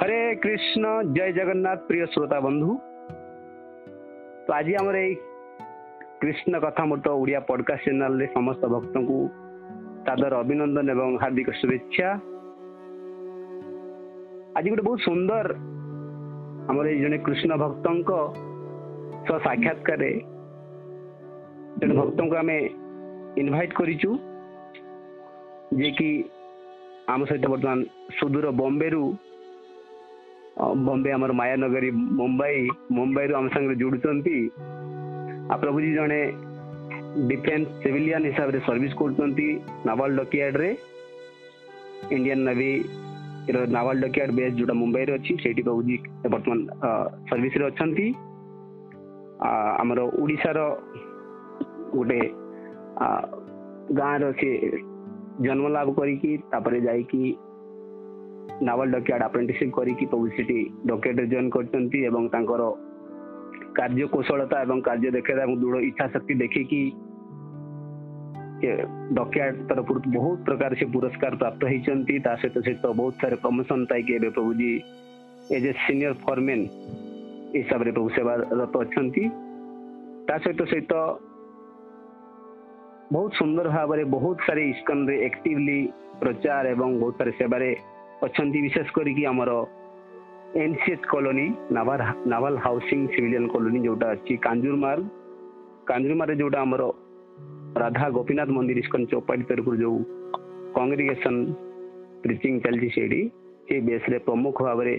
হরে কৃষ্ণ জয় জগন্নাথ প্রিয় শ্রোতা বন্ধু তো আজ আমার এই কৃষ্ণ কথা মতো ওড়িয়া পডকাস্ট চ্যানেলে সমস্ত ভক্তଙ୍କୁ তাদের অভিনন্দন এবং হার্দিক শুভেচ্ছা আজ গোটে বহু সুন্দর আমার এই জন কৃষ্ণ ভক্ত সাক্ষাৎকার সাক্ষাৎকারে জনে আমি ইনভাইট করিছু যে কি আমার সহ বর্তমান সুদূর বম্বে ବମ୍ବେ ଆମର ମାୟାନଗରୀ ମୁମ୍ବାଇ ମୁମ୍ବାଇରୁ ଆମ ସାଙ୍ଗରେ ଯୋଡୁଛନ୍ତି ଆଉ ପ୍ରଭୁଜୀ ଜଣେ ଡିଫେନ୍ସ ସିଭିଲିଆନ୍ ହିସାବରେ ସର୍ଭିସ୍ କରୁଛନ୍ତି ନାଭାଲ ଡକିଆର୍ଡରେ ଇଣ୍ଡିଆନ ନେଭିର ନାଭାଲ ଡକିଆର୍ଡ ବେସ୍ ଯୋଉଟା ମୁମ୍ବାଇରେ ଅଛି ସେଇଠି ପ୍ରଭୁଜୀ ବର୍ତ୍ତମାନ ସର୍ଭିସରେ ଅଛନ୍ତି ଆମର ଓଡ଼ିଶାର ଗୋଟେ ଗାଁର ସେ ଜନ୍ମ ଲାଭ କରିକି ତାପରେ ଯାଇକି ନାଭାଲ ଡକ୍ୟାର୍ଡ ଆପ୍ରେଣ୍ଟିସିପ୍ କରିକି ପବ୍ଲିସିଟି ଡକ୍ୟାର୍ଡରେ ଜଏନ୍ କରିଛନ୍ତି ଏବଂ ତାଙ୍କର କାର୍ଯ୍ୟ କୌଶଳତା ଏବଂ କାର୍ଯ୍ୟ ଦକ୍ଷତା ଏବଂ ଦୃଢ଼ ଇଚ୍ଛା ଶକ୍ତି ଦେଖିକି ଡକ୍ୟାର୍ଡ ତରଫରୁ ବହୁତ ପ୍ରକାର ସେ ପୁରସ୍କାର ପ୍ରାପ୍ତ ହେଇଛନ୍ତି ତା ସହିତ ସହିତ ବହୁତ ସାରା ପ୍ରମୋସନ୍ ପାଇକି ଏବେ ପ୍ରଭୁଜୀ ଏଜ୍ ଏ ସିନିୟର ଫର୍ମେନ୍ ହିସାବରେ ପ୍ରଭୁ ସେବାରତ ଅଛନ୍ତି ତା ସହିତ ସହିତ ବହୁତ ସୁନ୍ଦର ଭାବରେ ବହୁତ ସାରା ଇସ୍କନରେ ଆକ୍ଟିଭଲି ପ୍ରଚାର ଏବଂ ବହୁତ ସାରା ସେବାରେ ଅଛନ୍ତି ବିଶେଷ କରିକି ଆମର NCH colony naval housing civilian colony ଯୋଉଟା ଅଛି କାଞ୍ଜୁରମାଲ କାଞ୍ଜୁରମାରେ ଯୋଉଟା ଆମର ରାଧା ଗୋପୀନାଥ ମନ୍ଦିର ଇସ୍କନ ଚୌପାଟି ତରଫରୁ ଯୋଉ କଂଗ୍ରିଗେସନ ପ୍ରିଚିଂ ଚାଲିଛି ସେଇଠି ସେ ବେସ୍ରେ ପ୍ରମୁଖ ଭାବରେ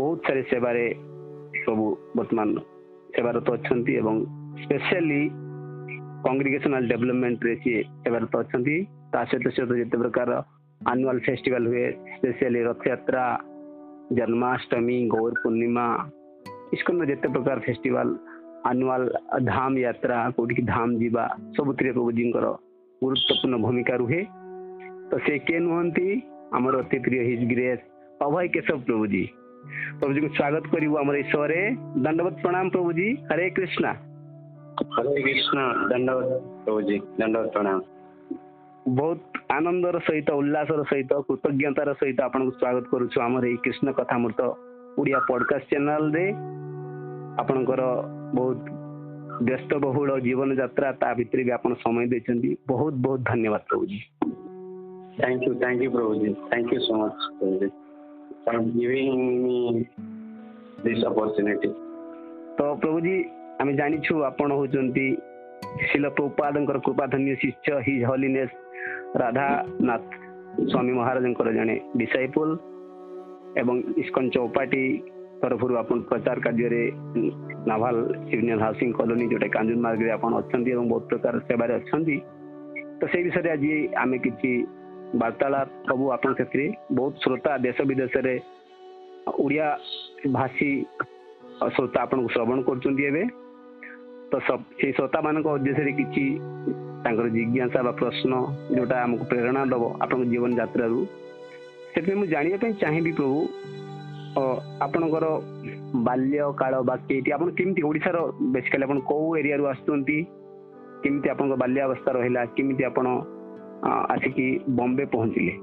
ବହୁତ ସାରା ସେବାରେ ସବୁ ବର୍ତ୍ତମାନ ସେବାରତ ଅଛନ୍ତି ଏବଂ ସ୍ପେଶିଆଲି କଂଗ୍ରିଗେସନାଲ ଡେଭଲପମେଣ୍ଟରେ ସିଏ ସେବାରତ ଅଛନ୍ତି ତା ସହିତ ସହିତ ଯେତେ ପ୍ରକାର अनुअल फेस्टिवल हुए स्पेशली रथ यात्रा जन्माष्टमी गौर पूर्णिमा इसको में जितने प्रकार फेस्टिवल अनुअल धाम यात्रा कौटिक धाम जी सब प्रभु जी गुरुत्वपूर्ण भूमिका रुहे तो से किए नुहति आमर अति प्रिय हिज ग्रेस अभय केशव प्रभु प्रभुजी को स्वागत करू आम ईश्वर दंडवत प्रणाम प्रभुजी हरे कृष्णा हरे कृष्णा दंडवत प्रभुजी दंडवत प्रणाम ବହୁତ ଆନନ୍ଦର ସହିତ ଉଲ୍ଲାସର ସହିତ କୃତଜ୍ଞତାର ସହିତ ଆପଣଙ୍କୁ ସ୍ୱାଗତ କରୁଛୁ ଆମର ଏଇ କୃଷ୍ଣ କଥାମୃତ ଓଡ଼ିଆ ପଡକାଷ୍ଟ ଚ୍ୟାନେଲରେ ଆପଣଙ୍କର ବହୁତ ବ୍ୟସ୍ତବହୁଳ ଜୀବନଯାତ୍ରା ତା ଭିତରେ ବି ଆପଣ ସମୟ ଦେଇଛନ୍ତି ବହୁତ ବହୁତ ଧନ୍ୟବାଦ ପ୍ରଭୁଜୀ Thank you, thank you, Prabhuji. Thank you so much, Prabhuji, for giving me this opportunity. ତ ପ୍ରଭୁଜୀ ଆମେ ଜାଣିଛୁ ଆପଣ ହେଉଛନ୍ତି ଶିଳ ପ୍ରପାଦଙ୍କର କୃପାଧନ୍ୟ ଶିଷ୍ୟ ହିଜ୍ ହଲିନେସ୍ ରାଧାନାଥ ସ୍ୱାମୀ ମହାରାଜଙ୍କର ଜଣେ ଡିସାଇପୁଲ ଏବଂ ଇସ୍କନ ଚୌପାଟି ତରଫରୁ ଆପଣ ପ୍ରଚାର କାର୍ଯ୍ୟରେ ନାଭାଲ ସିଭିଲିଆନ ହାଉସିଂ କଲୋନୀ ଯେଉଁଟା କାଞ୍ଜୁନମାର୍ଗରେ ଆପଣ ଅଛନ୍ତି ଏବଂ ବହୁତ ପ୍ରକାର ସେବାରେ ଅଛନ୍ତି ତ ସେଇ ବିଷୟରେ ଆଜି ଆମେ କିଛି ବାର୍ତ୍ତାଳାପ ସବୁ ଆପଣ ସେଥିରେ ବହୁତ ଶ୍ରୋତା ଦେଶ ବିଦେଶରେ ଓଡ଼ିଆ ଭାଷୀ ଶ୍ରୋତା ଆପଣଙ୍କୁ ଶ୍ରବଣ କରୁଛନ୍ତି ଏବେ ତ ଏଇ ଶ୍ରୋତାମାନଙ୍କ ଉଦ୍ଦେଶ୍ୟରେ କିଛି ତାଙ୍କର ଜିଜ୍ଞାସା ବା ପ୍ରଶ୍ନ ଯୋଉଟା ଆମକୁ ପ୍ରେରଣା ଦେବ ଆପଣଙ୍କ ଜୀବନ ଯାତ୍ରାରୁ ସେଥିପାଇଁ ମୁଁ ଜାଣିବା ପାଇଁ ଚାହିଁବି ପ୍ରଭୁ ଆପଣଙ୍କର ବାଲ୍ୟକାଳ ବା କେଇଟି ଆପଣ କେମିତି ଓଡ଼ିଶାର ବେସିକାଲି ଆପଣ କୋଉ ଏରିଆରୁ ଆସୁଛନ୍ତି କେମିତି ଆପଣଙ୍କ ବାଲ୍ୟାବସ୍ଥା ରହିଲା କେମିତି ଆପଣ ଆସିକି ବମ୍ବେ ପହଞ୍ଚିଲେ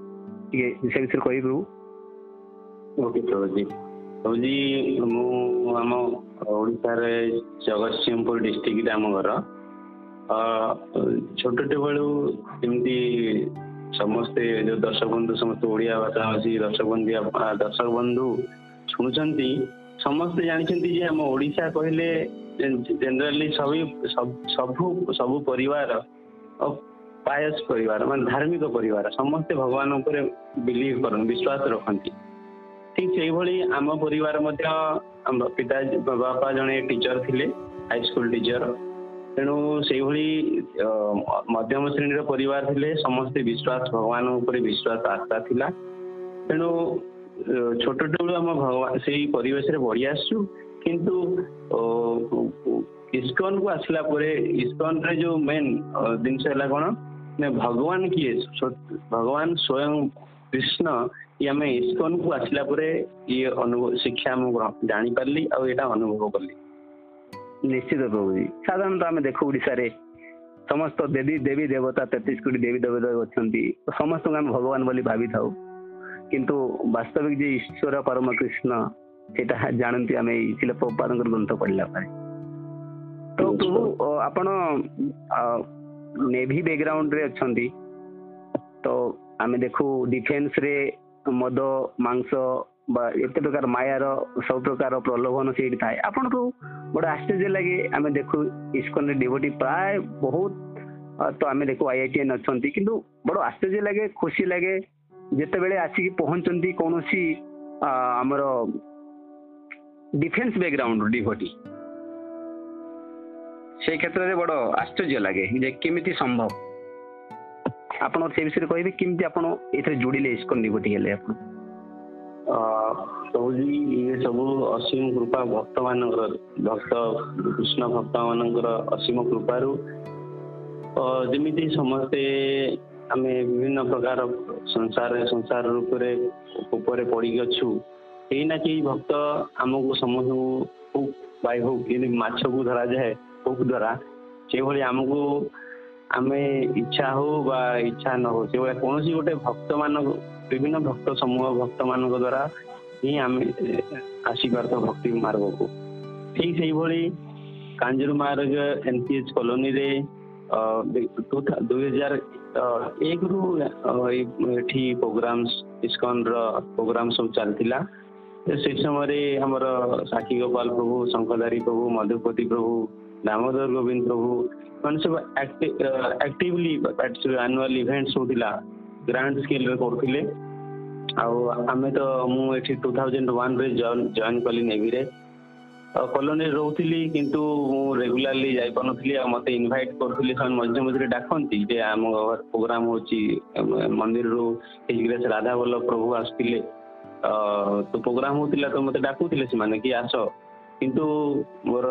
ଟିକେ ସେ ବିଷୟରେ କହିବି ପ୍ରଭୁ ଓକେ ପ୍ରଭୁଜୀ ଭାବୁଛି ମୁଁ ଆମ ଓଡ଼ିଶାରେ ଜଗତସିଂହପୁର ଡିଷ୍ଟ୍ରିକ୍ଟରେ ଆମ ଘର ଛୋଟଟେ ବେଳୁ ଯେମିତି ସମସ୍ତେ ଯେଉଁ ଦର୍ଶକ ବନ୍ଧୁ ସମସ୍ତେ ଓଡ଼ିଆ ଭାଷାଭାଷୀ ଦର୍ଶକ ବନ୍ଧୁ ଦର୍ଶକ ବନ୍ଧୁ ଶୁଣୁଛନ୍ତି ସମସ୍ତେ ଜାଣିଛନ୍ତି ଯେ ଆମ ଓଡ଼ିଶା କହିଲେ ଜେନେରାଲି ସବୁ ସବୁ ସବୁ ପରିବାର ପାୟସ ପରିବାର ମାନେ ଧାର୍ମିକ ପରିବାର ସମସ୍ତେ ଭଗବାନ ଉପରେ ବିଲିଭ୍ କରନ୍ତି ବିଶ୍ୱାସ ରଖନ୍ତି ଠିକ ସେଇଭଳି ଆମ ପରିବାର ମଧ୍ୟ ପିତା ବାପା ଜଣେ ଟିଚର ଥିଲେ ହାଇସ୍କୁଲ ଟିଚର ତେଣୁ ସେଇଭଳି ମଧ୍ୟମ ଶ୍ରେଣୀର ପରିବାର ଥିଲେ ସମସ୍ତେ ବିଶ୍ୱାସ ଭଗବାନ ଉପରେ ବିଶ୍ୱାସ ଆସ୍ଥା ଥିଲା ତେଣୁ ଛୋଟବେଳୁ ଆମ ଭଗବାନ ସେଇ ପରିବେଶରେ ବଢି ଆସିଛୁ କିନ୍ତୁ ଇସ୍କନକୁ ଆସିଲା ପରେ ଇସ୍କନରେ ଯୋଉ ମେନ୍ ଜିନିଷ ହେଲା କ'ଣ ନା ଭଗବାନ କିଏ ଭଗବାନ ସ୍ଵୟଂ କୃଷ୍ଣ କି ଆମେ ଇସ୍କନକୁ ଆସିଲା ପରେ ଇଏ ଅନୁଭବ ଶିକ୍ଷା ମୁଁ ଜାଣିପାରିଲି ଆଉ ଏଇଟା ଅନୁଭବ କଲି ନିଶ୍ଚିତ ପ୍ରଭୁଜୀ ସାଧାରଣତଃ ଆମେ ଦେଖୁ ଓଡ଼ିଶାରେ ସମସ୍ତ ଦେବୀ ଦେବୀ ଦେବତା ତେତିଶ କୋଟି ଦେବୀ ଦେବତା ଅଛନ୍ତି ସମସ୍ତଙ୍କୁ ଆମେ ଭଗବାନ ବୋଲି ଭାବିଥାଉ କିନ୍ତୁ ବାସ୍ତବିକ ଯେ ଈଶ୍ୱର ପରମ କୃଷ୍ଣ ସେଇଟା ଜାଣନ୍ତି ଆମେ ଏଇ ଶିଳ ଗ୍ରନ୍ଥ ପଢିଲା ପରେ ତ ପ୍ରଭୁ ଆପଣ ନେଭି ବ୍ୟାକଗ୍ରାଉଣ୍ଡରେ ଅଛନ୍ତି ତ ଆମେ ଦେଖୁ ଡିଫେନ୍ସରେ ମଦ ମାଂସ ବା ଏତେ ପ୍ରକାର ମାୟାର ସବୁ ପ୍ରକାର ପ୍ରଲୋଭନ ସେଇଠି ଥାଏ ଆପଣଙ୍କୁ ଗୋଟେ ଆଶ୍ଚର୍ଯ୍ୟ ଲାଗେ ଆମେ ଦେଖୁ ଇସ୍କନରେ ଡିଭୋଟି ପ୍ରାୟ ବହୁତ ତ ଆମେ ଦେଖୁ ଆଇ ଆଇ ଟି ଏନ୍ ଅଛନ୍ତି କିନ୍ତୁ ବଡ଼ ଆଶ୍ଚର୍ଯ୍ୟ ଲାଗେ ଖୁସି ଲାଗେ ଯେତେବେଳେ ଆସିକି ପହଞ୍ଚନ୍ତି କୌଣସି ଆମର ଡିଫେନ୍ସ ବ୍ୟାକଗ୍ରାଉଣ୍ଡ ଡିଭୋଟି ସେଇ କ୍ଷେତ୍ରରେ ବଡ଼ ଆଶ୍ଚର୍ଯ୍ୟ ଲାଗେ ଯେ କେମିତି ସମ୍ଭବ ଆପଣ ସେ ବିଷୟରେ କହିବେ କେମିତି ଆପଣ ଏଥିରେ ଯୋଡ଼ିଲେ ଇସ୍କନ ନିକଟି ହେଲେ ଆପଣ ପ୍ରଭୁଜୀ ଇଏ ସବୁ ଅସୀମ କୃପା ଭକ୍ତମାନଙ୍କର ଭକ୍ତ କୃଷ୍ଣ ଭକ୍ତମାନଙ୍କର ଅସୀମ କୃପାରୁ ଯେମିତି ସମସ୍ତେ ଆମେ ବିଭିନ୍ନ ପ୍ରକାର ସଂସାର ସଂସାର ରୂପରେ ଉପରେ ପଡ଼ିକି ଅଛୁ କେହି ନା କେହି ଭକ୍ତ ଆମକୁ ସମସ୍ତଙ୍କୁ ହୁକ୍ ବାଇ ହୁକ୍ ଯେମିତି ମାଛକୁ ଧରାଯାଏ ହୁକ୍ ଦ୍ୱାରା ସେଭଳି ଆମକୁ ଆମେ ଇଚ୍ଛା ହଉ ବା ଇଚ୍ଛା ନ ହଉ ସେଭଳିଆ କୌଣସି ଗୋଟେ ଭକ୍ତମାନ ବିଭିନ୍ନ ଭକ୍ତ ସମୂହ ଭକ୍ତମାନଙ୍କ ଦ୍ୱାରା ହିଁ ଆମେ ଆସିପାରୁଥାଉ ଭକ୍ତି ମାର୍ଗକୁ ଠିକ୍ ସେଇଭଳି କାଞ୍ଜୁର ମାର୍ଗ ଏନ୍ସିଏଚ୍ କଲୋନୀରେ ଦୁଇ ହଜାର ଏକରୁ ଏଠି ପ୍ରୋଗ୍ରାମ୍ସ ଇସ୍କନର ପ୍ରୋଗ୍ରାମ୍ ସବୁ ଚାଲିଥିଲା ସେ ସମୟରେ ଆମର ସାକ୍ଷୀ ଗୋପାଳ ପ୍ରଭୁ ଶଙ୍କଧାରୀ ପ୍ରଭୁ ମଧୁପତି ପ୍ରଭୁ ଦାମୋଦର ଗୋବିନ୍ଦ ପ୍ରଭୁ ମାନେ ସବୁ ଆକ୍ଟିଭଲି ଆନୁଆଲ ଇଭେଣ୍ଟ ସବୁ ଥିଲା ଗ୍ରାଣ୍ଡ ସ୍କେଲରେ କରୁଥିଲେ ଆଉ ଆମେ ତ ମୁଁ ଏଠି ଟୁ ଥାଉଜେଣ୍ଡ ୱାନ୍ରେ ଜଏନ୍ କଲି ନେଭିରେ କଲୋନୀରେ ରହୁଥିଲି କିନ୍ତୁ ମୁଁ ରେଗୁଲାରଲି ଯାଇପାରୁନଥିଲି ଆଉ ମୋତେ ଇନଭାଇଟ୍ କରୁଥିଲି ସେମାନେ ମଝିରେ ମଝିରେ ଡାକନ୍ତି ଯେ ଆମ ପ୍ରୋଗ୍ରାମ ହେଉଛି ମନ୍ଦିରରୁ ହିଜଗ୍ରେସ୍ ରାଧା ବଲ୍ଲଭ ପ୍ରଭୁ ଆସୁଥିଲେ ତ ପ୍ରୋଗ୍ରାମ ହଉଥିଲା ତ ମୋତେ ଡାକୁଥିଲେ ସେମାନେ କି ଆସ କିନ୍ତୁ ମୋର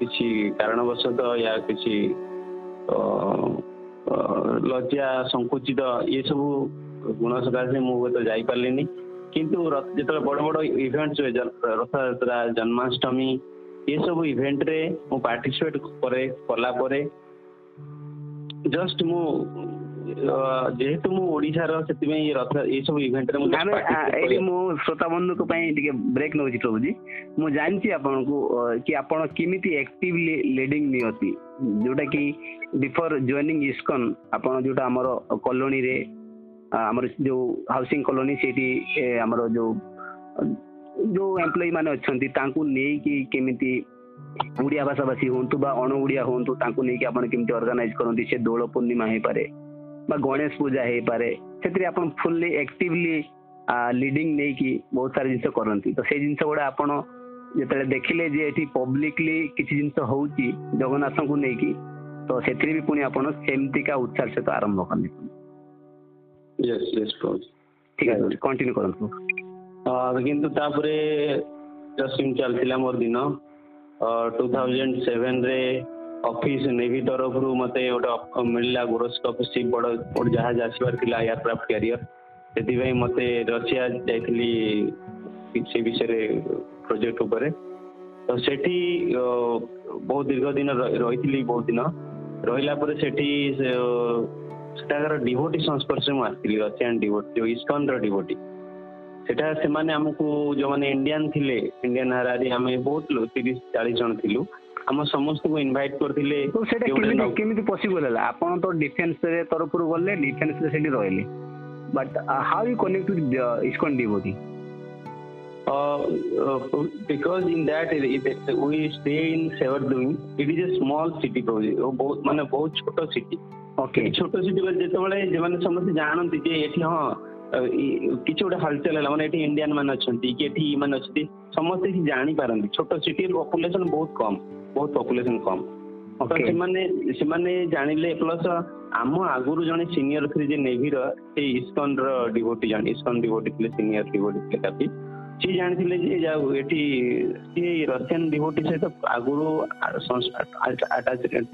କିଛି କାରଣବଶତଃ ୟା କିଛି ଲଜ୍ଜା ସଙ୍କୁଚିତ ଏସବୁ ଗୁଣ ସକାଶେ ମୁଁ ହୁଏତ ଯାଇପାରିଲିନି କିନ୍ତୁ ଯେତେବେଳେ ବଡ଼ ବଡ଼ ଇଭେଣ୍ଟ ହୁଏ ରଥଯାତ୍ରା ଜନ୍ମାଷ୍ଟମୀ ଏସବୁ ଇଭେଣ୍ଟରେ ମୁଁ ପାର୍ଟିସିପେଟ୍ କରେ କଲା ପରେ ଜଷ୍ଟ ମୁଁ ଯେହେତୁ ମୁଁ ଓଡିଶାର ସେଥିପାଇଁ ରଥ ଏସବୁ ଇଭେଣ୍ଟରେ ମୁଁ ଏଇଠି ମୁଁ ଶ୍ରୋତା ବନ୍ଧୁଙ୍କ ପାଇଁ ଟିକେ ବ୍ରେକ୍ ନେଉଛି ପ୍ରଭୁଜୀ ମୁଁ ଜାଣିଛି ଆପଣଙ୍କୁ କି ଆପଣ କେମିତି ଆକ୍ଟିଭଲି ଲିଡିଂ ନିଅନ୍ତି ଯୋଉଟା କି ବିଫୋର ଜଏନିଂ ଇସ୍କନ ଆପଣ ଯୋଉଟା ଆମର କଲୋନୀରେ ଆମର ଯୋଉ ହାଉସିଂ କଲୋନୀ ସେଇଠି ଆମର ଯୋଉ ଯୋଉ ଏମ୍ପ୍ଲୟି ମାନେ ଅଛନ୍ତି ତାଙ୍କୁ ନେଇକି କେମିତି ଓଡ଼ିଆ ଭାଷାଭାଷୀ ହୁଅନ୍ତୁ ବା ଅଣ ଓଡ଼ିଆ ହୁଅନ୍ତୁ ତାଙ୍କୁ ନେଇକି ଆପଣ କେମିତି ଅର୍ଗାନାଇଜ କରନ୍ତି ସେ ଦୋଳ ପୂର୍ଣ୍ଣିମା ହେଇପାରେ ବା ଗଣେଶ ପୂଜା ହେଇପାରେ ସେଥିରେ ଆପଣ ଫୁଲି ଆକ୍ଟିଭଲି ଲିଡିଂ ନେଇକି ବହୁତ ସାରା ଜିନିଷ କରନ୍ତି ତ ସେଇ ଜିନିଷ ଗୁଡା ଆପଣ ଯେତେବେଳେ ଦେଖିଲେ ଯେ ଏଠି ପବ୍ଲିକଲି କିଛି ଜିନିଷ ହଉଛି ଜଗନ୍ନାଥଙ୍କୁ ନେଇକି ତ ସେଥିରେ ବି ପୁଣି ଆପଣ ସେମିତିକା ଉତ୍ସାହ ସହିତ ଆରମ୍ଭ କଲେ ଠିକ ଅଛି କଣ୍ଟିନ୍ୟୁ କରନ୍ତୁ କିନ୍ତୁ ତାପରେ ଜଷ୍ଟିଂ ଚାଲିଥିଲା ମୋର ଦିନ ଟୁ ଥାଉଜେଣ୍ଡ ସେଭେନରେ ଅଫିସ ନେଭି ତରଫରୁ ମତେ ଗୋଟେ ମିଳିଲା ଗୋରସ୍କପ୍ ସିପ୍ ବଡ଼ ଗୋଟେ ଜାହାଜ ଆସିବାର ଥିଲା ଏୟାରକ୍ରାଫ୍ଟ କ୍ୟାରିୟର ସେଥିପାଇଁ ମତେ ରଷିଆ ଯାଇଥିଲି ସେ ବିଷୟରେ ପ୍ରୋଜେକ୍ଟ ଉପରେ ତ ସେଠି ବହୁତ ଦୀର୍ଘ ଦିନ ରହିଥିଲି ବହୁତ ଦିନ ରହିଲା ପରେ ସେଠି ସେଠାକାର ଡିଭୋଟି ସଂସ୍ପର୍ଶରେ ମୁଁ ଆସିଥିଲି ରଷିଆନ୍ ଡିଭୋଟି ଯୋଉ ଇସ୍କନର ଡିଭୋଟି ସେଟା ସେମାନେ ଆମକୁ ଯୋଉମାନେ ଇଣ୍ଡିଆନ୍ ଥିଲେ ଇଣ୍ଡିଆନ୍ ହାରାହାରି ଆମେ ବହୁତ ତିରିଶ ଚାଳିଶ ଜଣ ଥିଲୁ ଆମ ସମସ୍ତଙ୍କୁ ଇନଭାଇଟ୍ କରିଥିଲେ ସେଇଟା କେମିତି କେମିତି ପସିବଲ ହେଲା ଆପଣ ତ ଡିଫେନ୍ସ ତରଫରୁ ଗଲେ ଡିଫେନ୍ସ ରେ ସେଠି ରହିଲେ but how you connect to ISKCON devotee Uh, uh, because in that it, it, we stay in Severdun. It is ବହୁତ ମାନେ ବହୁତ ଛୋଟ ସିଟି ଛୋଟ ସିଟି ବେଳେ ଯେତେବେଳେ ସେମାନେ ସମସ୍ତେ ଜାଣନ୍ତି ଯେ ଏଠି ହଁ କିଛି ଗୋଟେ ହଲଚଲ ହେଲା ମାନେ ଏଠି ଇଣ୍ଡିଆନ ମାନେ ଅଛନ୍ତି କି ଏଠି ମାନେ ଅଛନ୍ତି ସମସ୍ତେ ଜାଣିପାରନ୍ତି ଛୋଟ ସିଟି ପପୁଲେସନ ବହୁତ କମ୍ ବହୁତ ପପୁଲେସନ କମ୍ ସେମାନେ ସେମାନେ ଜାଣିଲେ ପ୍ଲସ ଆମ ଆଗରୁ ଜଣେ ସିନିୟର ଥିଲେ ଯେ ନେଭିର ସେଇ ଇସ୍କନର ଡିଭୋଟି ଜଣେ ଇସ୍କନ ଡିଭୋଟି ଥିଲେ ସିନିୟର ଡିଭୋଟି ଥିଲେ କାଫି ସିଏ ଜାଣିଥିଲେ ଯେ ଯାଉ ଏଠି ସିଏ ରସିଆନ ଡିଭୋଟି ସହିତ ଆଗରୁ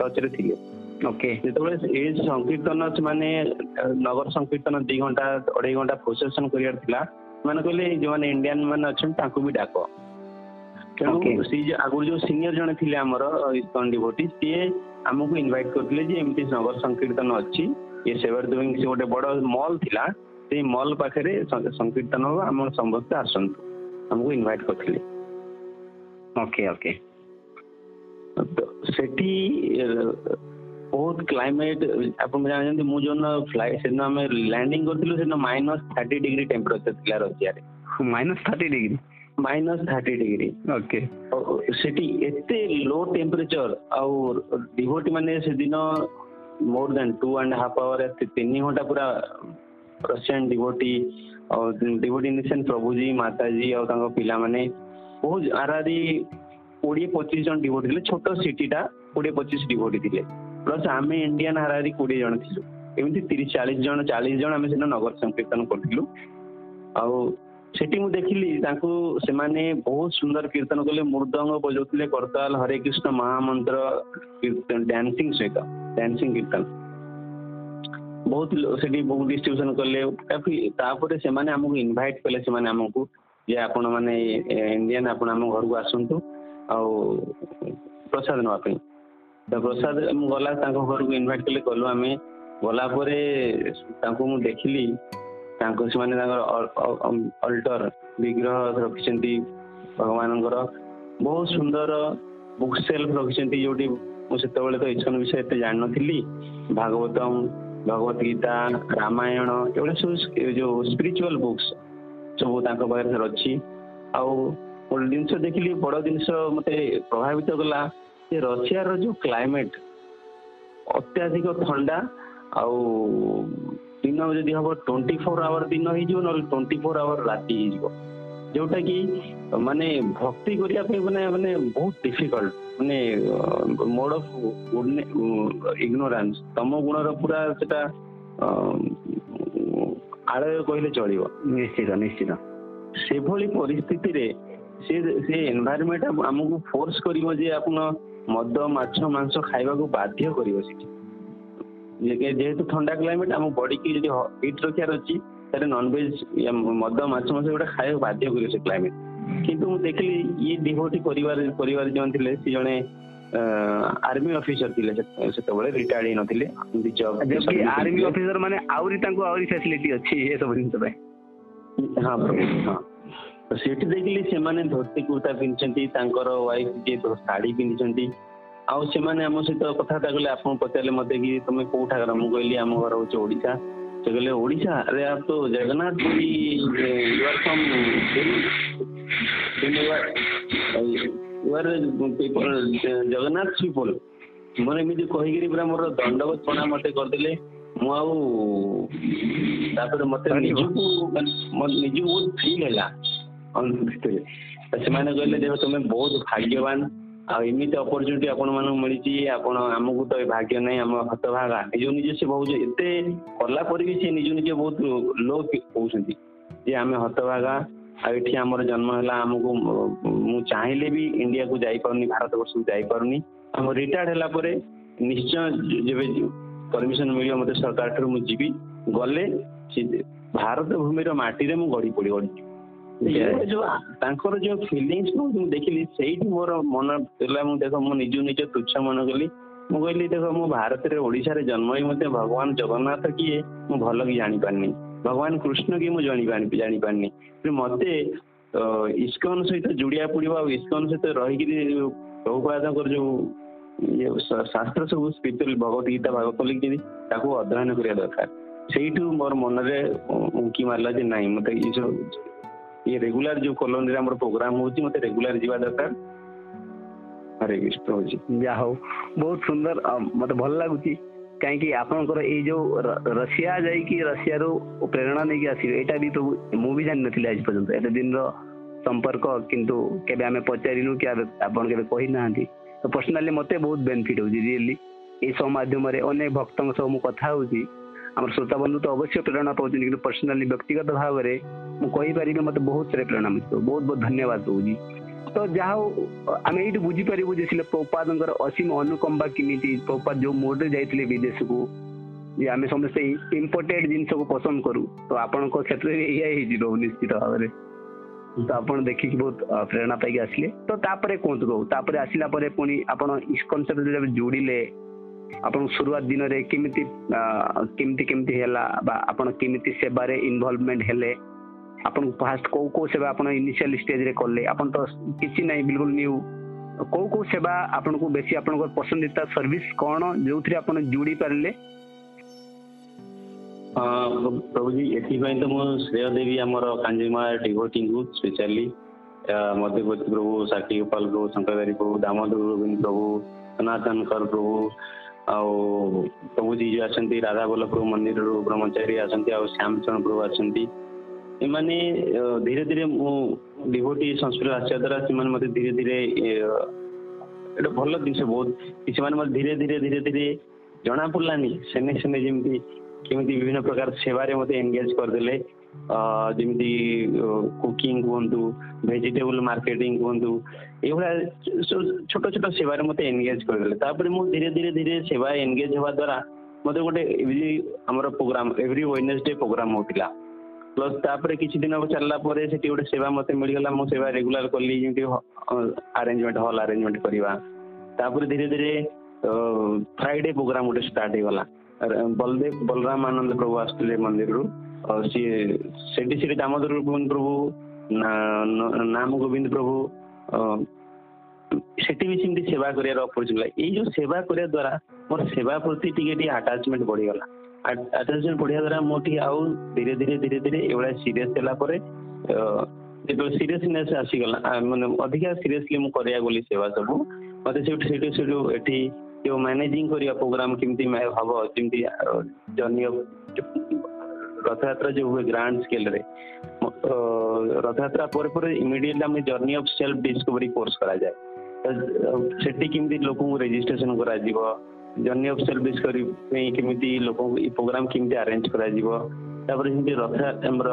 ଟଚରେ ଥିଲେ ଓକେ ଯେତେବେଳେ ଏ ସଂକୀର୍ତ୍ତନ ସେମାନେ ନଗର ସଂକୀର୍ତ୍ତନ ଦି ଘଣ୍ଟା ଅଢେଇ ଘଣ୍ଟା ପ୍ରୋସେସନ କରିବାର ଥିଲା ସେମାନେ କହିଲେ ଯୋଉମାନେ ଇଣ୍ଡିଆନ ମାନେ ଅଛନ୍ତି ତାଙ୍କୁ ବି ଡାକ ତେଣୁ ସେଇ ଆଗରୁ ଯୋଉ ସିନିୟର ଜଣେ ଥିଲେ ଆମର ଇସ୍କନ ଡିଭୋଟି ସିଏ ଆମକୁ ଇନଭାଇଟ୍ କରିଥିଲେ ଯେ ଏମିତି ନଗର ସଂକୀର୍ତ୍ତନ ଅଛି ଇଏ ସେବାରଦୋଇଁ ସେ ଗୋଟେ ବଡ ମଲ୍ ଥିଲା ସେଇ ମଲ୍ ପାଖରେ ସଂକୀର୍ତ୍ତନ ହବ ଆମ ସମସ୍ତେ ଆସନ୍ତୁ ଆମକୁ ଇନଭାଇଟ୍ କରିଥିଲେ ଓକେ ଓକେ ସେଠି ବହୁତ କ୍ଲାଇମେଟ୍ ଆପଣ ଜାଣିଛନ୍ତି ମୁଁ ଦିନ ଫ୍ଲାଏ ସେଦିନ ଆମେ ଲ୍ୟାଣ୍ଡିଂ କରିଥିଲୁ ସେଦିନ ମାଇନସ୍ ଥାର୍ଟି ଡିଗ୍ରୀ ଟେମ୍ପରେଚର ଥିଲା ରସିଆରେ minus thirty degree minus thirty degree okay ସେଠି ଏତେ ଲୋ ଟେମ୍ପରେଚର ଆଉ ଡିଭୋଟି ମାନେ ସେଦିନ ମୋର then two and half hour ତିନି ଘଣ୍ଟା ପୁରା ରସିଆନ୍ ଡିଭୋଟି ଆଉ ଡିଭୋଟି ଇନ୍ ପ୍ରଭୁଜୀ ମାତାଜୀ ଆଉ ତାଙ୍କ ପିଲାମାନେ ବହୁତ ଆରାରି କୋଡ଼ିଏ ପଚିଶ ଜଣ ଡିଭୋଟି ଥିଲେ ଛୋଟ ସିଟିଟା କୋଡ଼ିଏ ପଚିଶ ଡିଭୋଟି ଥିଲେ ପ୍ଲସ୍ ଆମେ ଇଣ୍ଡିଆନ୍ ହାରାରି କୋଡ଼ିଏ ଜଣ ଥିଲୁ ଏମିତି ତିରିଶ ଚାଳିଶ ଜଣ ଚାଳିଶ ଜଣ ଆମେ ସେଦିନ ନଗର ସଂକୀର୍ତ୍ତନ କରିଥିଲୁ ଆଉ ସେଠି ମୁଁ ଦେଖିଲି ତାଙ୍କୁ ସେମାନେ ବହୁତ ସୁନ୍ଦର କୀର୍ତ୍ତନ କଲେ ମୃଦଙ୍ଗ ବଜାଉଥିଲେ କରତାଲ ହରେ କୃଷ୍ଣ ମହାମନ୍ତ୍ର ଡ୍ୟାନ୍ସିଂ ସହିତ ଡ୍ୟାନ୍ସିଂ କୀର୍ତ୍ତନ ବହୁତ ସେଠି ବହୁତ ଡିଷ୍ଟ୍ରିବ୍ୟୁସନ କଲେ ତାପରେ ସେମାନେ ଆମକୁ ଇନଭାଇଟ୍ କଲେ ସେମାନେ ଆମକୁ ଯେ ଆପଣ ମାନେ ଇଣ୍ଡିଆନ ଆପଣ ଆମ ଘରକୁ ଆସନ୍ତୁ ଆଉ ପ୍ରସାଦ ନେବା ପାଇଁ ତ ପ୍ରସାଦ ମୁଁ ଗଲା ତାଙ୍କ ଘରକୁ ଇନଭାଇଟ୍ କଲେ ଗଲୁ ଆମେ ଗଲା ପରେ ତାଙ୍କୁ ମୁଁ ଦେଖିଲି ତାଙ୍କୁ ସେମାନେ ତାଙ୍କର ଅଲ୍ଟର ବିଗ୍ରହ ରଖିଛନ୍ତି ଭଗବାନଙ୍କର ବହୁତ ସୁନ୍ଦର ବୁକ୍ ସେଲ୍ଫ ରଖିଛନ୍ତି ଯୋଉଠି ମୁଁ ସେତେବେଳେ ତ ଇଚ୍ଛନ ବିଷୟରେ ଏତେ ଜାଣିନଥିଲି ଭାଗବତମ ଭଗବତ ଗୀତା ରାମାୟଣ ଏଗୁଡ଼ା ସବୁ ଯୋଉ ସ୍ପିରିଚୁଆଲ ବୁକ୍ସ ସବୁ ତାଙ୍କ ପାଖରେ ଅଛି ଆଉ ଗୋଟେ ଜିନିଷ ଦେଖିଲି ବଡ଼ ଜିନିଷ ମୋତେ ପ୍ରଭାବିତ କଲା ଯେ ରଷିଆର ଯୋଉ କ୍ଲାଇମେଟ୍ ଅତ୍ୟାଧିକ ଥଣ୍ଡା ଆଉ ଦିନ ଯଦି ହବ ଟ୍ୱେଣ୍ଟି ଫୋର୍ ଆୱାର ଦିନ ହେଇଯିବ ନହେଲେ ଟ୍ୱେଣ୍ଟି ଫୋର୍ ଆୱାର ରାତି ହେଇଯିବ ଯୋଉଟା କି ମାନେ ଭକ୍ତି କରିବା ପାଇଁ ମାନେ ମାନେ ବହୁତ ଡିଫିକଲ୍ଟ ମାନେ ମୋଡ୍ ଅଫ୍ ଇଗ୍ନୋରାନ୍ସ ତମ ଗୁଣର ପୁରା ସେଟା ଆଳୟ କହିଲେ ଚଳିବ ନିଶ୍ଚିତ ନିଶ୍ଚିତ ସେଭଳି ପରିସ୍ଥିତିରେ ସେ ସେ ଏନଭାୟରମେଣ୍ଟ ଆମକୁ ଫୋର୍ସ କରିବ ଯେ ଆପଣ ମଦ ମାଛ ମାଂସ ଖାଇବାକୁ ବାଧ୍ୟ କରିବ ସେଠି ଯେହେତୁ ଥଣ୍ଡା କ୍ଲାଇମେଟ୍ ଆମ ବଡିକି ଯଦି ହିଟ୍ ରଖିବାର ଅଛି ତାହେଲେ ନନଭେଜ ମଦ ମାଛ ମାଂସ ଏଗୁଡ଼ା ଖାଇବାକୁ ବାଧ୍ୟ କରିବ ସେ କ୍ଲାଇମେଟ୍ କିନ୍ତୁ ମୁଁ ଦେଖିଲି ଇଏ ଡିଭୋଟି ପରିବାର ପରିବାର ଜଣ ଥିଲେ ସେ ଜଣେ ଆର୍ମି ଅଫିସର ଥିଲେ ସେତେବେଳେ ରିଟାୟାର୍ଡ ହେଇନଥିଲେ ଆର୍ମି ଅଫିସର ମାନେ ଆହୁରି ତାଙ୍କୁ ଆହୁରି ଫ୍ୟାସିଲିଟି ଅଛି ଏସବୁ ଜିନିଷ ପାଇଁ ହଁ ପ୍ରଭୁ ହଁ ସେଠି ଦେଖିଲି ସେମାନେ ଧୋତି କୁର୍ତ୍ତା ପିନ୍ଧିଛନ୍ତି ତାଙ୍କର ୱାଇଫ୍ ଯିଏ ଶାଢୀ ପିନ୍ଧିଛନ୍ତି ଆଉ ସେମାନେ ଆମ ସହିତ କଥାବାର୍ତ୍ତା କଲେ ଆପଣ ପଚାରିଲେ ମୋତେ କି ତମେ କୋଉଠାକାର ମୁଁ କହିଲି ଆମ ଘର ହେଉଛି ଓଡ଼ିଶା ସେ କହିଲେ ଓଡ଼ିଶା ଆରେ ଆପ ତ Jagannath Puri you are from you are people Jagannath people ମୋର ଏମିତି କହିକିରି ପୁରା ମୋର ଦଣ୍ଡବତ ପଣା ମୋତେ କରିଦେଲେ ମୁଁ ଆଉ ତାପରେ ମୋତେ ନିଜକୁ ନିଜକୁ ବହୁତ ଫିଲ୍ ହେଲା ଭିତରେ ସେମାନେ କହିଲେ ଦେଖ ତୁମେ ବହୁତ ଭାଗ୍ୟବାନ ଆଉ ଏମିତି ଅପରଚୁନିଟି ଆପଣମାନଙ୍କୁ ମିଳିଛି ଆପଣ ଆମକୁ ତ ଏ ଭାଗ୍ୟ ନାହିଁ ଆମ ହତଭାଗା ନିଜ ନିଜ ସେ ଭାବୁଛି ଏତେ କଲା ପରେ ବି ସେ ନିଜକୁ ନିଜେ ବହୁତ ଲୋ କହୁଛନ୍ତି ଯେ ଆମେ ହତଭାଗା ଆଉ ଏଠି ଆମର ଜନ୍ମ ହେଲା ଆମକୁ ମୁଁ ଚାହିଁଲେ ବି ଇଣ୍ଡିଆକୁ ଯାଇପାରୁନି ଭାରତ ବର୍ଷକୁ ଯାଇପାରୁନି ଆମ ରିଟାୟାର୍ଡ ହେଲା ପରେ ନିଶ୍ଚୟ ଯେବେ ପରମିଶନ ମିଳିବ ମୋତେ ସରକାରଠାରୁ ମୁଁ ଯିବି ଗଲେ ଭାରତ ଭୂମିର ମାଟିରେ ମୁଁ ଗଢ଼ି ପଡ଼ି ଗଢ଼ିଯିବି ଯୋଉ ତାଙ୍କର ଯୋଉ ଫିଲିଙ୍ଗସ୍ କୁ ମୁଁ ଦେଖିଲି ସେଇଠି ମୋର ମନ ଥିଲା ମୁଁ ଦେଖ ମୁଁ ନିଜକୁ ନିଜ ତୁଚ୍ଛ ମନେ କଲି ମୁଁ କହିଲି ଦେଖ ମୁଁ ଭାରତରେ ଓଡ଼ିଶାରେ ଜନ୍ମ ହେଇ ମଧ୍ୟ ଭଗବାନ ଜଗନ୍ନାଥ କିଏ ମୁଁ ଭଲ କି ଜାଣିପାରିନି ଭଗବାନ କୃଷ୍ଣ କିଏ ମୁଁ ଜାଣିପାରିନି ମତେ ଇସ୍କନ ସହିତ ଯୋଡ଼ିବାକୁ ପଡ଼ିବ ଆଉ ଇସ୍କନ ସହିତ ରହିକିରି ପ୍ରଭୁପାଦଙ୍କର ଯୋଉ ଶାସ୍ତ୍ର ସବୁ ସ୍ପିଚୁଆଲ ଭଗବତ ଗୀତା ଭାଗବତ ଲେଖିଛନ୍ତି ତାକୁ ଅଧ୍ୟୟନ କରିବା ଦରକାର ସେଇଠୁ ମୋର ମନରେ ଉଙ୍କି ମାରିଲା ଯେ ନାଇଁ ମତେ ଏଇ ସବୁ ये रेगुलर जो कॉलोनी रे हमर प्रोग्राम होची मते रेगुलर जीवा दरकार अरे विष्ट होची या हो बहुत सुंदर मते भल लागुची काई की आपन कर ए जो रशिया जाई की रशिया रो प्रेरणा नै की आसी एटा भी तो मु भी जान नथिले आज पजंत एते दिन रो संपर्क किंतु केबे आमे पचारिनु की आपन केबे कहि नाहंती तो पर्सनली मते बहुत बेनिफिट होची रियली ए सो माध्यम रे अनेक भक्तन सो मु कथा होची আমার শ্রোতা বন্ধু তো অবশ্যই প্রেরণা পাচ্ছেন কিন্তু পর্সনালি ব্যক্তিগত ভাবে ମୁଁ କହିପାରିବି ମତେ ବହୁତ ସାରା ପ୍ରେରଣା ମିଳିଥିବ ବହୁତ ବହୁତ ଧନ୍ୟବାଦ ଦଉଛି ତ ଯାହା ହଉ ଆମେ ଏଇଠି ବୁଝିପାରିବୁ ଯେ ସିଲେ ପ୍ରପାଦଙ୍କର ଅସୀମ ଅନୁକମ୍ପା କେମିତି ପ୍ରପାଦ ଯୋଉ ମୋଡରେ ଯାଇଥିଲେ ବିଦେଶକୁ ଯେ ଆମେ ସମସ୍ତେ ଇମ୍ପୋର୍ଟେଡ୍ ଜିନିଷକୁ ପସନ୍ଦ କରୁ ତ ଆପଣଙ୍କ କ୍ଷେତ୍ରରେ ଏଇଆ ହେଇଯିବ ନିଶ୍ଚିତ ଭାବରେ ତ ଆପଣ ଦେଖିକି ବହୁତ ପ୍ରେରଣା ପାଇକି ଆସିଲେ ତ ତାପରେ କୁହନ୍ତୁ କହୁ ତାପରେ ଆସିଲା ପରେ ପୁଣି ଆପଣ ଇସ୍କନ ସହିତ ଯୋଉ ଯୋଡ଼ିଲେ ଆପଣ ଶୁରୁଆତ ଦିନରେ କେମିତି କେମିତି କେମିତି ହେଲା ବା ଆପଣ କେମିତି ସେବାରେ ଇନଭଲଭମେଣ୍ଟ ହେଲେ ଆପଣଙ୍କୁ ଫାଷ୍ଟ କୋଉ କୋଉ ସେବା ଆପଣ ଇନିସିଆଲ ଷ୍ଟେଜରେ କଲେ ଆପଣ ତ କିଛି ନାହିଁ ବିଲକୁଲ ନ୍ୟୁ କୋଉ କୋଉ ସେବା ଆପଣଙ୍କୁ ବେଶୀ ଆପଣଙ୍କର ପସନ୍ଦିତା ସର୍ଭିସ କ'ଣ ଯୋଉଥିରେ ଆପଣ ଯୋଡ଼ି ପାରିଲେ ପ୍ରଭୁଜୀ ଏଥିପାଇଁ ତ ମୁଁ ଶ୍ରେୟ ଦେବି ଆମର କାଞ୍ଜିମା ଡିଭୋଟିଙ୍କୁ ସ୍ପେଶାଲି ମଧ୍ୟବର୍ତ୍ତୀ ପ୍ରଭୁ ସାକ୍ଷୀ ଗୋପାଳ ପ୍ରଭୁ ଶଙ୍କରଦାରୀ ପ୍ରଭୁ ଦାମୋଦର ଗୋବିନ୍ଦ ପ୍ରଭୁ ସନାତନକର ପ୍ରଭୁ ଆଉ ସବୁ ଜିଜୁ ଆସନ୍ତି ରାଧା ବଲ୍ଲଭପ୍ରଭୁ ମନ୍ଦିରରୁ ବ୍ରହ୍ମଚାରୀ ଆସନ୍ତି ଆଉ ଶ୍ୟାମଚରଣ ପ୍ରଭୁ ଆସନ୍ତି ଏମାନେ ଧୀରେ ଧୀରେ ମୁଁ ଡିଭୋଟି ସଂସ୍କୃତ ଆସିବା ଦ୍ୱାରା ସେମାନେ ମୋତେ ଧୀରେ ଧୀରେ ଗୋଟେ ଭଲ ଜିନିଷ ବହୁତ ସେମାନେ ମୋତେ ଧୀରେ ଧୀରେ ଧୀରେ ଧୀରେ ଜଣା ପଡ଼ିଲାନି ସେନେ ସେନେ ଯେମିତି କେମିତି ବିଭିନ୍ନ ପ୍ରକାର ସେବାରେ ମୋତେ ଏନଗେଜ କରିଦେଲେ ଯେମିତି କୁକିଂ କୁହନ୍ତୁ ଭେଜିଟେବୁଲ ମାର୍କେଟିଂ କୁହନ୍ତୁ ଏଇଭଳିଆ ଛୋଟ ଛୋଟ ସେବାରେ ମୋତେ ଏନଗେଜ କରିଦେଲେ ତାପରେ ମୁଁ ଧୀରେ ଧୀରେ ଧୀରେ ସେବା ଏନଗେଜ ହେବା ଦ୍ୱାରା ମୋତେ ଗୋଟେ ଏଭ୍ରି ଆମର ପ୍ରୋଗ୍ରାମ ଏଭ୍ରି ୱେନେସଡେ ପ୍ରୋଗ୍ରାମ ହେଉଥିଲା ପ୍ଲସ୍ ତାପରେ କିଛି ଦିନ ଚାଲିଲା ପରେ ସେଠି ଗୋଟେ ସେବା ମୋତେ ମିଳିଗଲା ମୁଁ ସେବା ରେଗୁଲାର କଲି ଯେମିତି ଆରେଞ୍ଜମେଣ୍ଟ ହଲ୍ ଆରେଞ୍ଜମେଣ୍ଟ କରିବା ତାପରେ ଧୀରେ ଧୀରେ ଫ୍ରାଇଡେ ପ୍ରୋଗ୍ରାମ ଗୋଟେ ଷ୍ଟାର୍ଟ ହେଇଗଲା ବଲଦେବ ବଲରାମ ଆନନ୍ଦ ପ୍ରଭୁ ଆସୁଥିଲେ ମନ୍ଦିରରୁ ସିଏ ସେଠି ସେଠି ଦାମୋଦର ପ୍ରଭୁ ନାମ ଗୋବିନ୍ଦ ପ୍ରଭୁ ସେଠି ବି ସେମିତି ସେବା କରିବାର ଅପରଚୁନିଟି ଏଇ ଯୋଉ ସେବା କରିବା ଦ୍ଵାରା ମୋର ସେବା ପ୍ରତି ଟିକେ ଟିକେ ଆଟାଚମେଣ୍ଟ ବଢିଗଲା ଆଟାଚମେଣ୍ଟ ବଢିବା ଦ୍ୱାରା ମୁଁ ଟିକେ ଆଉ ଧୀରେ ଧୀରେ ଧୀରେ ଧୀରେ ଏଇଭଳିଆ ସିରିୟସ୍ ହେଲା ପରେ ଯେତେବେଳେ ସିରିୟସନେସ୍ ଆସିଗଲା ମାନେ ଅଧିକା ସିରିୟସଲି ମୁଁ କରିବାକୁ ଗଲି ସେବା ସବୁ ମତେ ସେଠୁ ସେଠୁ ସେଠୁ ଏଠି ଯୋଉ ମ୍ୟାନେଜିଂ କରିବା ପ୍ରୋଗ୍ରାମ କେମିତି ହବ ଯେମିତି ରଥଯାତ୍ରା ଯୋଉ ହୁଏ ଗ୍ରାଣ୍ଡ ସ୍କେଲରେ ରଥଯାତ୍ରା ପରେ ପରେ ଇମିଡିଏଟଲି ଆମେ journey of self discovery course କରାଯାଏ ସେଠି କେମିତି ଲୋକଙ୍କୁ ରେଜିଷ୍ଟ୍ରେସନ କରାଯିବ ଜର୍ଣ୍ଣି ଅଫ୍ ସେଲ୍ଫ ଡିସ୍କଭରି ପାଇଁ କେମିତି ଲୋକଙ୍କୁ ଏଇ ପ୍ରୋଗ୍ରାମ କେମିତି ଆରେଞ୍ଜ କରାଯିବ ତାପରେ ଯେମିତି ରଥ ଆମର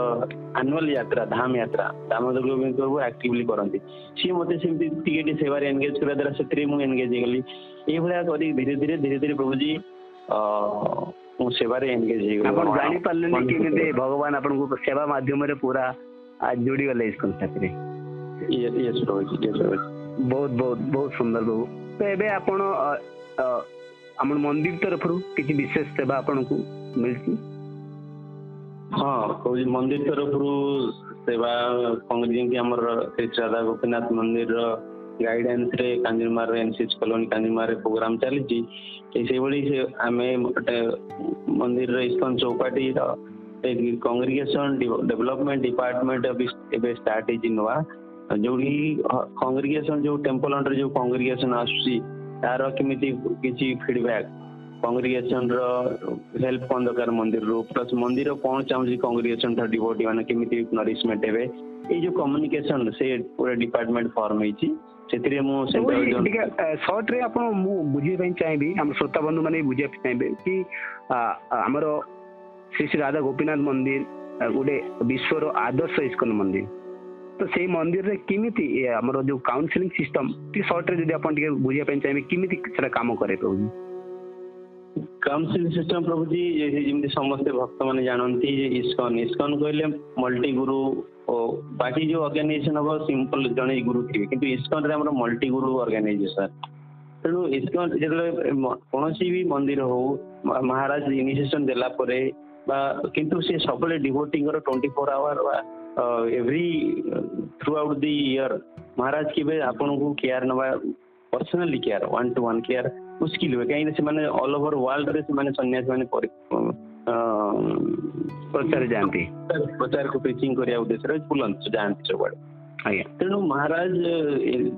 ଆନୁଆଲ ଯାତ୍ରା ଧାମ ଯାତ୍ରା ଦାମୋଦର ଗୋବିନ୍ଦ ପ୍ରଭୁ ଆକ୍ଟିଭଲି କରନ୍ତି ସିଏ ମୋତେ ସେମିତି ଟିକେ ଟିକେ ସେବାରେ ଏନଗେଜ କରିବା ଦ୍ୱାରା ସେଥିରେ ମୁଁ ଏନଗେଜ ହେଇଗଲି ଏଇଭଳିଆ କରି ଧୀରେ ଧୀରେ ଧୀରେ ଧୀରେ ପ୍ରଭୁଜୀ ମୁଁ ସେବାରେ ଏନଗେଜ ହେଇଗଲି ଆପଣ ଜାଣିପାରିଲେନି କେମିତି ଭଗବାନ ଆପଣଙ୍କୁ ସେବା ମାଧ୍ୟମରେ ପୁରା जोड़ी वाला स्कूल पाखे ବହୁତ ବହୁତ ବହୁତ ସୁନ୍ଦର ବାବୁ ତ ଏବେ ଆପଣ ଆମ ମନ୍ଦିର ତରଫରୁ କିଛି ବିଶେଷ ସେବା ଆପଣଙ୍କୁ ମିଳିଛି ହଁ କହୁଛି ମନ୍ଦିର ତରଫରୁ ସେବା କଂଗ୍ରେସ ଯେମିତି ଆମର ଶ୍ରୀ ରାଧା ଗୋପୀନାଥ ମନ୍ଦିରର ଗାଇଡାନ୍ସରେ କାଞ୍ଜିମାରେ ଏନ୍ସିଏଚ୍ କଲୋନୀ କାଞ୍ଜିମାରେ ପ୍ରୋଗ୍ରାମ ଚାଲିଛି ସେଇଭଳି ଆମେ ଗୋଟେ ମନ୍ଦିରର ଇସ୍କନ ଚୌପାଟିର एक डेवलपमेंट डिपार्टमेंट स्टार्ट नुआ जो कांग्रेगेशन जो टेम्पल अंडर जो कांग्रेगेशन आसुची तार केमिति किछि फीडबैक कांग्रेगेशन दरकार मंदिर रो प्लस मंदिर कोन चाहू कांग्रेगेशन डिवोटी माने केमिति नरिशमेंट हेबे ए जो कम्युनिकेशन से पूरा डिपार्टमेंट फॉर्म हेछि सेतिरे मु सेंट्रल श्रोता बंधु माने बुझि पई कि हमरो ଶ୍ରୀ ଶ୍ରୀ ରାଧା ଗୋପୀନାଥ ମନ୍ଦିର ଗୋଟେ ବିଶ୍ୱର ଆଦର୍ଶ ଇସ୍କନ ମନ୍ଦିର ତ ସେଇ ମନ୍ଦିରରେ କେମିତି ଆମର ଯୋଉ କାଉନସିଲିଂ ସିଷ୍ଟମ ଟିକେ ସର୍ଟରେ ଯଦି ଆପଣ ଟିକେ ବୁଝିବା ପାଇଁ ଚାହିଁବେ କେମିତି ସେଟା କାମ କରେ ପ୍ରଭୁ କାଉନସିଲିଂ ସିଷ୍ଟମ ପ୍ରଭୁଜୀ ଯେମିତି ସମସ୍ତେ ଭକ୍ତମାନେ ଜାଣନ୍ତି ଯେ ଇସ୍କନ ଇସ୍କନ କହିଲେ ମଲ୍ଟି ଗୁରୁ ଓ ବାକି ଯୋଉ ଅର୍ଗାନାଇଜେସନ ହବ ସିମ୍ପଲ ଜଣେ ଗୁରୁ ଥିବେ କିନ୍ତୁ ଇସ୍କନରେ ଆମର ମଲ୍ଟି ଗୁରୁ ଅର୍ଗାନାଇଜେସନ ତେଣୁ ଇସ୍କନ ଯେତେବେଳେ କୌଣସି ବି ମନ୍ଦିର ହଉ ମହାରାଜ ଇନିସିଏସନ ଦେଲା ପରେ কিন্তু ସେ ସବୁବେଳେ ଡିଭୋଟିଙ୍କର twenty four hour every throughout the year Maharaj କେବେ ଆପଣଙ୍କୁ କେୟାର ନେବା personally care one to one care ମୁସ୍କିଲ ହୁଏ କାହିଁକିନା ସେମାନେ ଅଲ୍ ଓଭର ୱାର୍ଲଡରେ ସେମାନେ ସନ୍ୟାସୀ ମାନେ ପ୍ରଚାର ଯାଆନ୍ତି ପ୍ରଚାରକୁ ପ୍ରିଚିଂ କରିବା ଉଦ୍ଦେଶ୍ୟରେ ବୁଲନ୍ତି ଯାଆନ୍ତି ସବୁଆଡେ ଆଜ୍ଞା ତେଣୁ ମହାରାଜ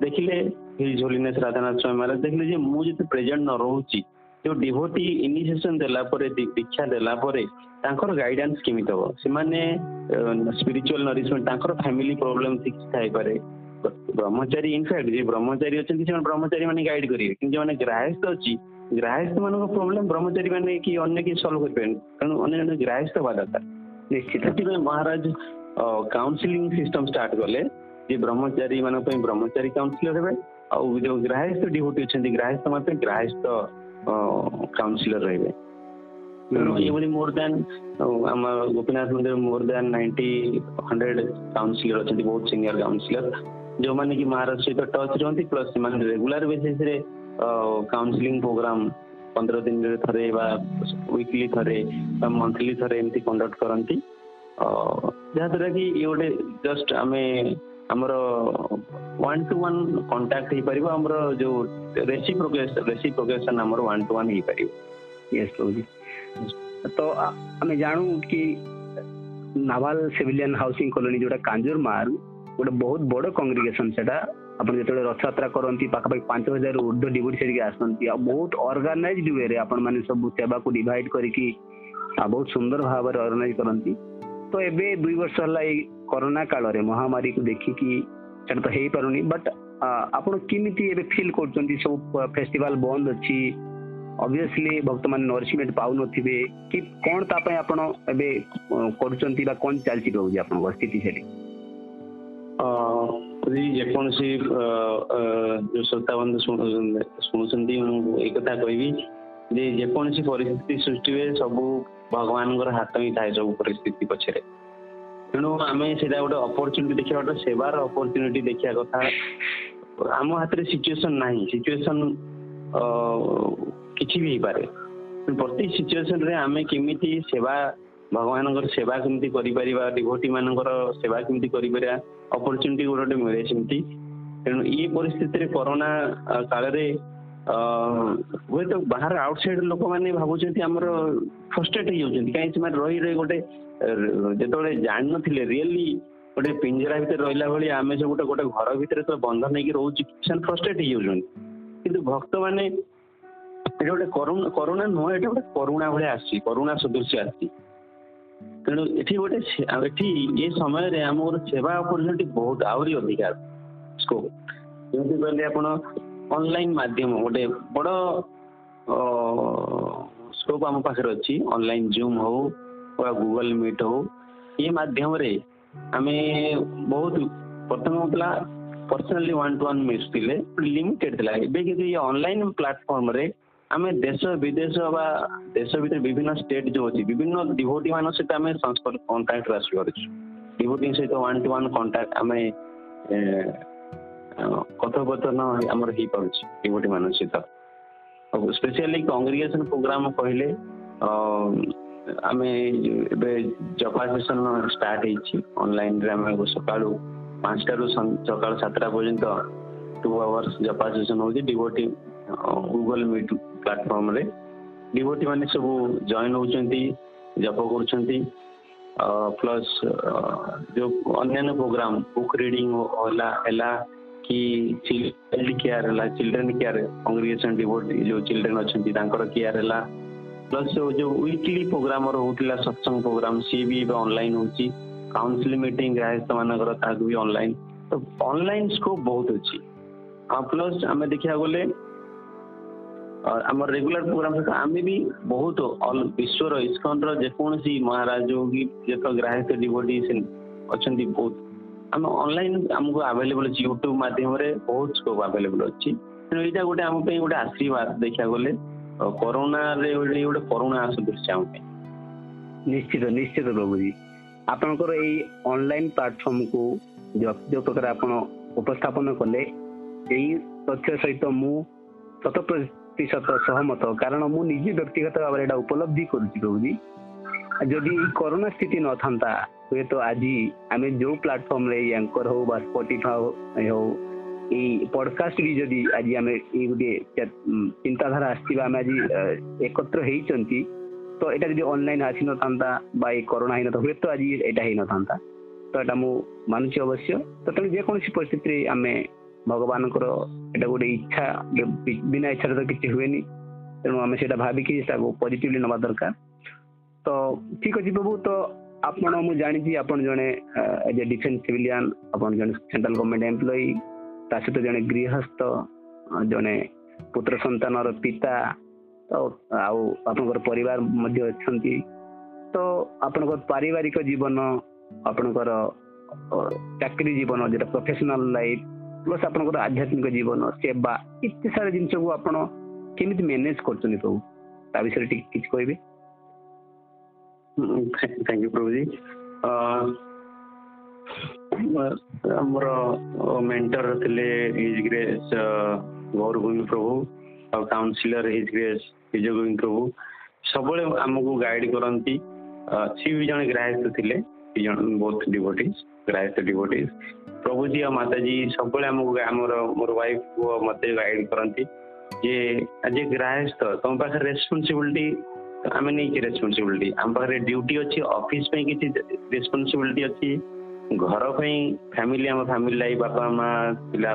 ଦେଖିଲେ ହିଜ୍ ହୋଲିନେସ୍ ରାଧାନାଥ ସ୍ୱାମୀ ମହାରାଜ ଦେଖିଲେ ଯେ ମୁଁ ଯଦି ପ୍ରେଜେଣ୍ଟ ନ ରହୁଛି ଯୋଉ ଡିଭୋଟି ଇନିସିଏସନ୍ ଦେଲା ପରେ ଦୀକ୍ଷା ଦେଲା ପରେ ତାଙ୍କର ଗାଇଡାନ୍ସ କେମିତି ହବ ସେମାନେ ସ୍ପିରିଚୁଆଲ ନରିସମେଣ୍ଟ ତାଙ୍କର ଫ୍ୟାମିଲି ପ୍ରୋବ୍ଲେମ କିଛି ଥାଇପାରେ ବ୍ରହ୍ମଚାରୀ ଇନଫ୍ୟାକ୍ଟ ଯିଏ ବ୍ରହ୍ମଚାରୀ ଅଛନ୍ତି ସେମାନେ ବ୍ରହ୍ମଚାରୀ ମାନେ ଗାଇଡ୍ କରିବେ କିନ୍ତୁ ମାନେ ଗ୍ରାହସ୍ଥ ଅଛି ଗ୍ରାହସ୍ଥ ମାନଙ୍କ ପ୍ରୋବ୍ଲେମ ବ୍ରହ୍ମଚାରୀ ମାନେ କି ଅନ୍ୟ କିଛି ସଲ୍ଭ କରିପାରିବେନି କାରଣ ଅନ୍ୟ ଜଣେ ଗ୍ରାହସ୍ଥ ହେବା ଦରକାର ନିଶ୍ଚିତ ସେଥିପାଇଁ ମହାରାଜ କାଉନସିଲିଂ ସିଷ୍ଟମ ଷ୍ଟାର୍ଟ କଲେ ଯେ ବ୍ରହ୍ମଚାରୀ ମାନଙ୍କ ପାଇଁ ବ୍ରହ୍ମଚାରୀ କାଉନସିଲର ହେବେ ଆଉ ଯୋଉ ଗ୍ରାହସ୍ଥ ଡିଭୋଟି ଅଛନ୍ତି ଗ୍ରାହସ୍ଥ ମାନଙ୍କ ପାଇଁ ଗ୍ରାହସ୍ଥ काउन्सिलर राहिले मोर देन ଆମ ଗୋପୀନାଥ ମନ୍ଦିର ମୋର ଦେନ୍ ନାଇଣ୍ଟି ହଣ୍ଡ୍ରେଡ୍ କାଉନସିଲର ଅଛନ୍ତି ବହୁତ ସିନିୟର କାଉନସିଲର ଯେଉଁମାନେ କି ମହାରାଜ ସହିତ ଟଚ୍ ରୁହନ୍ତି ପ୍ଲସ୍ ସେମାନେ ରେଗୁଲାର ବେସିସ୍ରେ କାଉନସିଲିଂ ପ୍ରୋଗ୍ରାମ ପନ୍ଦର ଦିନରେ ଥରେ ବା ୱିକଲି ଥରେ ବା ମନ୍ଥଲି ଥରେ ଏମିତି କଣ୍ଡକ୍ଟ କରନ୍ତି ଯାହାଦ୍ୱାରା କି ଇଏ ଗୋଟେ ଜଷ୍ଟ ଆମେ ଆମର ୱାନ୍ ଟୁ ୱାନ୍ କଣ୍ଟାକ୍ଟ ହେଇପାରିବ ଆମର ଯୋଉ ରେସି ରେସି ପ୍ରୋଗ୍ରେସନ୍ ଆମର ୱାନ୍ ଟୁ ୱାନ୍ ହେଇପାରିବ ୟେସ୍ ପ୍ରଭୁଜୀ ତ ଆମେ ଜାଣୁ କି ନାଭାଲ ସିଭିଲିଆନ ହାଉସିଂ କଲୋନୀ ଯୋଉଟା କାଞ୍ଜୁରମାଲ ଗୋଟେ ବହୁତ ବଡ଼ କଂଗ୍ରିଗେସନ୍ ସେଟା ଆପଣ ଯେତେବେଳେ ରଥଯାତ୍ରା କରନ୍ତି ପାଖାପାଖି ପାଞ୍ଚ ହଜାରରୁ ଉର୍ଦ୍ଧ୍ୱ ଡିଭୋଟି ସେଠିକି ଆସନ୍ତି ଆଉ ବହୁତ ଅର୍ଗାନାଇଜଡ ୱେରେ ଆପଣମାନେ ସବୁ ସେବାକୁ ଡିଭାଇଡ କରିକି ବହୁତ ସୁନ୍ଦର ଭାବରେ ଅର୍ଗାନାଇଜ କରନ୍ତି ତ ଏବେ ଦୁଇ ବର୍ଷ ହେଲା ଏଇ କରୋନା କାଳରେ ମହାମାରୀକୁ ଦେଖିକି ସେଟା ତ ହେଇପାରୁନି ବଟ୍ ଆପଣ କେମିତି ଏବେ ଫିଲ୍ କରୁଛନ୍ତି ସବୁ ଫେଷ୍ଟିଭାଲ ବନ୍ଦ ଅଛି ଅବଭିୟସଲି ଭକ୍ତମାନେ ନରିସମେଣ୍ଟ ପାଉନଥିବେ କି କ'ଣ ତା ପାଇଁ ଆପଣ ଏବେ କରୁଛନ୍ତି ବା କ'ଣ ଚାଲିଛି ରହୁଛି ଆପଣଙ୍କ ସ୍ଥିତି ସେଠି ଯଦି ଯେକୌଣସି ଯୋଉ ଶ୍ରୋତାବନ୍ଧୁ ଶୁଣୁଛନ୍ତି ମୁଁ ଏଇ କଥା କହିବି ଯେ ଯେକୌଣସି ପରିସ୍ଥିତି ସୃଷ୍ଟି ହୁଏ ସବୁ ଭଗବାନଙ୍କର ହାତ ହିଁ ଥାଏ ସବୁ ପରିସ୍ଥିତି ପଛରେ ତେଣୁ ଆମେ ସେଇଟା ଗୋଟେ ଅପରଚୁନିଟି ଦେଖିବା ଗୋଟେ ସେବାର ଅପରଚୁନିଟି ଦେଖିବା କଥା ଆମ ହାତରେ ସିଚୁଏସନ୍ ନାହିଁ ସିଚୁଏସନ୍ କିଛି ବି ହେଇପାରେ ପ୍ରତି ସିଚୁଏସନ୍ରେ ଆମେ କେମିତି ସେବା ଭଗବାନଙ୍କର ସେବା କେମିତି କରିପାରିବା ଡିଭୋଟି ମାନଙ୍କର ସେବା କେମିତି କରିପାରିବା ଅପରଚୁନିଟି ଗୋଟେ ମିଳେ ସେମିତି ତେଣୁ ଏ ପରିସ୍ଥିତିରେ କରୋନା କାଳରେ ହୁଏତ ବାହାର ଆଉଟସାଇଡ୍ ଲୋକମାନେ ଭାବୁଛନ୍ତି ଆମର ଫ୍ରଷ୍ଟ୍ରେଟ୍ ହେଇଯାଉଛନ୍ତି କାହିଁକି ସେମାନେ ରହି ରହି ଗୋଟେ ଯେତେବେଳେ ଜାଣିନଥିଲେ ରିଏଲି ଗୋଟେ ପିଞ୍ଜରା ଭିତରେ ରହିଲା ଭଳି ଆମେ ସବୁ ଗୋଟେ ଗୋଟେ ଘର ଭିତରେ ତ ବନ୍ଧନ ହେଇକି ରହୁଛୁ ସେମାନେ ଫ୍ରଷ୍ଟ୍ରେଟ୍ ହେଇଯାଉଛନ୍ତି କିନ୍ତୁ ଭକ୍ତମାନେ ଏଇଟା ଗୋଟେ କରୁଣା କରୁଣା ନୁହଁ ଏଇଟା ଗୋଟେ କରୁଣା ଭଳିଆ ଆସୁଛି କରୁଣା ସଦୃଶ ଆସିଛି ତେଣୁ ଏଠି ଗୋଟେ ଏଠି ଏ ସମୟରେ ଆମର ସେବା ଅପରଚୁନିଟି ବହୁତ ଆହୁରି ଅଧିକା ସ୍କୋପ୍ ଯେମିତି କହିଲେ ଆପଣ ଅନଲାଇନ୍ ମାଧ୍ୟମ ଗୋଟେ ବଡ଼ ସ୍କୋପ୍ ଆମ ପାଖରେ ଅଛି ଅନଲାଇନ୍ ଜୁମ୍ ହଉ ବା ଗୁଗଲ୍ ମିଟ୍ ହଉ ଏ ମାଧ୍ୟମରେ ଆମେ ବହୁତ ପ୍ରଥମେ ହେଉଥିଲା ପର୍ସନାଲି ୱାନ୍ ଟୁ ୱାନ୍ ମିଶୁଥିଲେ ଥିଲେ ଲିମିଟେଡ୍ ଥିଲା ଏବେ କିନ୍ତୁ ଏ ଅନଲାଇନ୍ ପ୍ଲାଟଫର୍ମରେ ଆମେ ଦେଶ ବିଦେଶ ବା ଦେଶ ଭିତରେ ବିଭିନ୍ନ ଷ୍ଟେଟ୍ ଯେଉଁ ଅଛି ବିଭିନ୍ନ ଡିଭୋଟି ମାନଙ୍କ ସହିତ ଆମେ କଣ୍ଟାକ୍ଟରେ ଆସିପାରୁଛୁ ଡିଭୋଟି ସହିତ ୱାନ୍ ଟୁ ୱାନ୍ କଣ୍ଟାକ୍ଟ ଆମେ কথোপকথନ ଆମର ହେଇପାରୁଛି ୟୁବଟି ମାନଙ୍କ ସହିତ ସ୍ପେସିଆଲି କଂଗ୍ରିଗେସନ ପ୍ରୋଗ୍ରାମ କହିଲେ ଆମେ ଏବେ ଜପା ସେସନ ଷ୍ଟାର୍ଟ ହେଇଛି ଅନଲାଇନରେ ଆମେ ସକାଳୁ ପାଞ୍ଚଟାରୁ ସକାଳ ସାତଟା ପର୍ଯ୍ୟନ୍ତ ଟୁ ଆୱାର୍ସ ଜପା ସେସନ ହଉଛି ଡିଭୋଟି ଗୁଗଲ ମିଟ୍ ପ୍ଲାଟଫର୍ମରେ ଡିଭୋଟି ମାନେ ସବୁ ଜଏନ୍ ହଉଛନ୍ତି ଜପ କରୁଛନ୍ତି ପ୍ଲସ୍ ଯୋଉ ଅନ୍ୟାନ୍ୟ ପ୍ରୋଗ୍ରାମ ବୁକ୍ ରିଡିଂ ହେଲା ହେଲା चिल्ड केयर है चिल्ड्रेन केयर कंग्रेगेशन डिवोट जो चिल्ड्रेन अच्छा केयर है प्लस जो विकली प्रोग्राम रोला सत्संग प्रोग्राम सी भी अनलाइन होउनसिली मीट गृहस्थ भी अनलाइन तो अनलाइन स्कोप बहुत अच्छी प्लस आम देखा गले आम प्रोग्राम आम भी बहुत विश्वर इस्कन रेको महाराज हो कि ग्राहस्थ डिवोटी अच्छा बहुत ଆମ ଅନଲାଇନ୍ ଆମକୁ ଆଭେଲେବୁଲ୍ ଅଛି ୟୁଟ୍ୟୁବ୍ ମାଧ୍ୟମରେ ବହୁତ ସ୍କୋପ୍ ଆଭେଲେବଲ୍ ଅଛି ତେଣୁ ଏଇଟା ଗୋଟେ ଆମ ପାଇଁ ଗୋଟେ ଆଶୀର୍ବାଦ ଦେଖିବାକୁ ଗଲେ କରୋନାରେ ଗୋଟେ କରୋନା କରୁଣା ଆସୁଛି ଆମ ପାଇଁ ନିଶ୍ଚିତ ନିଶ୍ଚିତ ପ୍ରଭୁଜୀ ଆପଣଙ୍କର ଏଇ ଅନଲାଇନ୍ ପ୍ଲାଟଫର୍ମକୁ ଯେଉଁ ପ୍ରକାର ଆପଣ ଉପସ୍ଥାପନ କଲେ ଏଇ ତଥ୍ୟ ସହିତ ମୁଁ ଶତ ପ୍ରତିଶତ ସହମତ କାରଣ ମୁଁ ନିଜେ ବ୍ୟକ୍ତିଗତ ଭାବରେ ଏଇଟା ଉପଲବ୍ଧି କରୁଛି ପ୍ରଭୁଜୀ ଯଦି ଏଇ କରୋନା ସ୍ଥିତି ନଥାନ୍ତା ହୁଏତ ଆଜି ଆମେ ଯୋଉ ପ୍ଲାଟଫର୍ମରେ ଏଇ ଆଙ୍କର ହଉ ବା ସ୍ପଟିଫାଏ ହଉ ଏଇ ପଡକାଷ୍ଟ ବି ଯଦି ଆଜି ଆମେ ଏଇ ଗୋଟିଏ ଚିନ୍ତାଧାରା ଆସିଥିବା ଆମେ ଆଜି ଏକତ୍ର ହେଇଛନ୍ତି ତ ଏଇଟା ଯଦି ଅନଲାଇନ୍ ଆସିନଥାନ୍ତା ବା ଏଇ କରୋନା ହେଇନଥାନ୍ତା ହୁଏତ ଆଜି ଏଇଟା ହେଇନଥାନ୍ତା ତ ଏଇଟା ମୁଁ ମାନୁଛି ଅବଶ୍ୟ ତ ତେଣୁ ଯେକୌଣସି ପରିସ୍ଥିତିରେ ଆମେ ଭଗବାନଙ୍କର ଏଇଟା ଗୋଟେ ଇଚ୍ଛା ବିନା ଇଚ୍ଛାରେ ତ କିଛି ହୁଏନି ତେଣୁ ଆମେ ସେଇଟା ଭାବିକି ତାକୁ ପଜିଟିଭଲି ନେବା ଦରକାର ତ ଠିକ ଅଛି ପ୍ରଭୁ ତ ଆପଣ ମୁଁ ଜାଣିଛି ଆପଣ ଜଣେ ଏଜ୍ ଏ ଡିଫେନ୍ସ ସିଭିଲିଆନ୍ ଆପଣ ଜଣେ ସେଣ୍ଟ୍ରାଲ ଗଭର୍ଣ୍ଣମେଣ୍ଟ ଏମ୍ପ୍ଲୟି ତା ସହିତ ଜଣେ ଗୃହସ୍ଥ ଜଣେ ପୁତ୍ର ସନ୍ତାନର ପିତା ତ ଆଉ ଆପଣଙ୍କର ପରିବାର ମଧ୍ୟ ଅଛନ୍ତି ତ ଆପଣଙ୍କର ପାରିବାରିକ ଜୀବନ ଆପଣଙ୍କର ଚାକିରି ଜୀବନ ଯେଉଁଟା ପ୍ରଫେସନାଲ ଲାଇଫ୍ ପ୍ଲସ୍ ଆପଣଙ୍କର ଆଧ୍ୟାତ୍ମିକ ଜୀବନ ସେବା ଏତେ ସାରା ଜିନିଷକୁ ଆପଣ କେମିତି ମ୍ୟାନେଜ କରୁଛନ୍ତି ସବୁ ତା ବିଷୟରେ ଟିକେ କିଛି କହିବେ थैंक यू प्रभु जी ଆମର ମେଣ୍ଟର ଥିଲେ ହିଜ୍ ଗ୍ରେସ୍ ଗୌର ଗୋବିନ୍ଦ ପ୍ରଭୁ ଆଉ councillor his grace Vijay Govind Prabhu ସବୁବେଳେ ଆମକୁ ଗାଇଡ୍ କରନ୍ତି ସିଏ ବି ଜଣେ ଗ୍ରାହସ୍ଥ ଥିଲେ ଦୁଇ ଜଣ ବହୁତ ଡିଭୋଟିସ୍ ଗ୍ରାହସ୍ଥ ଡିଭୋଟିସ୍ ପ୍ରଭୁଜୀ ଆଉ ମାତାଜୀ ସବୁବେଳେ ଆମକୁ ଆମର ମୋର ୱାଇଫ୍ ମୋତେ ଗାଇଡ୍ କରନ୍ତି ଯେ ଆଜି ଗ୍ରାହସ୍ଥ ତମ ପାଖରେ ରେସ୍ପନ୍ସିବିଲିଟି ଆମେ ନେଇଛେ ରେସ୍ପନ୍ସିବିଲିଟି ଆମ ପାଖରେ ଡ୍ୟୁଟି ଅଛି ଅଫିସ୍ ପାଇଁ କିଛି ରେସ୍ପନ୍ସିବିଲିଟି ଅଛି ଘର ପାଇଁ ଫ୍ୟାମିଲି ଆମ ଫ୍ୟାମିଲି ଲାଇଫ୍ ବାପା ମା ପିଲା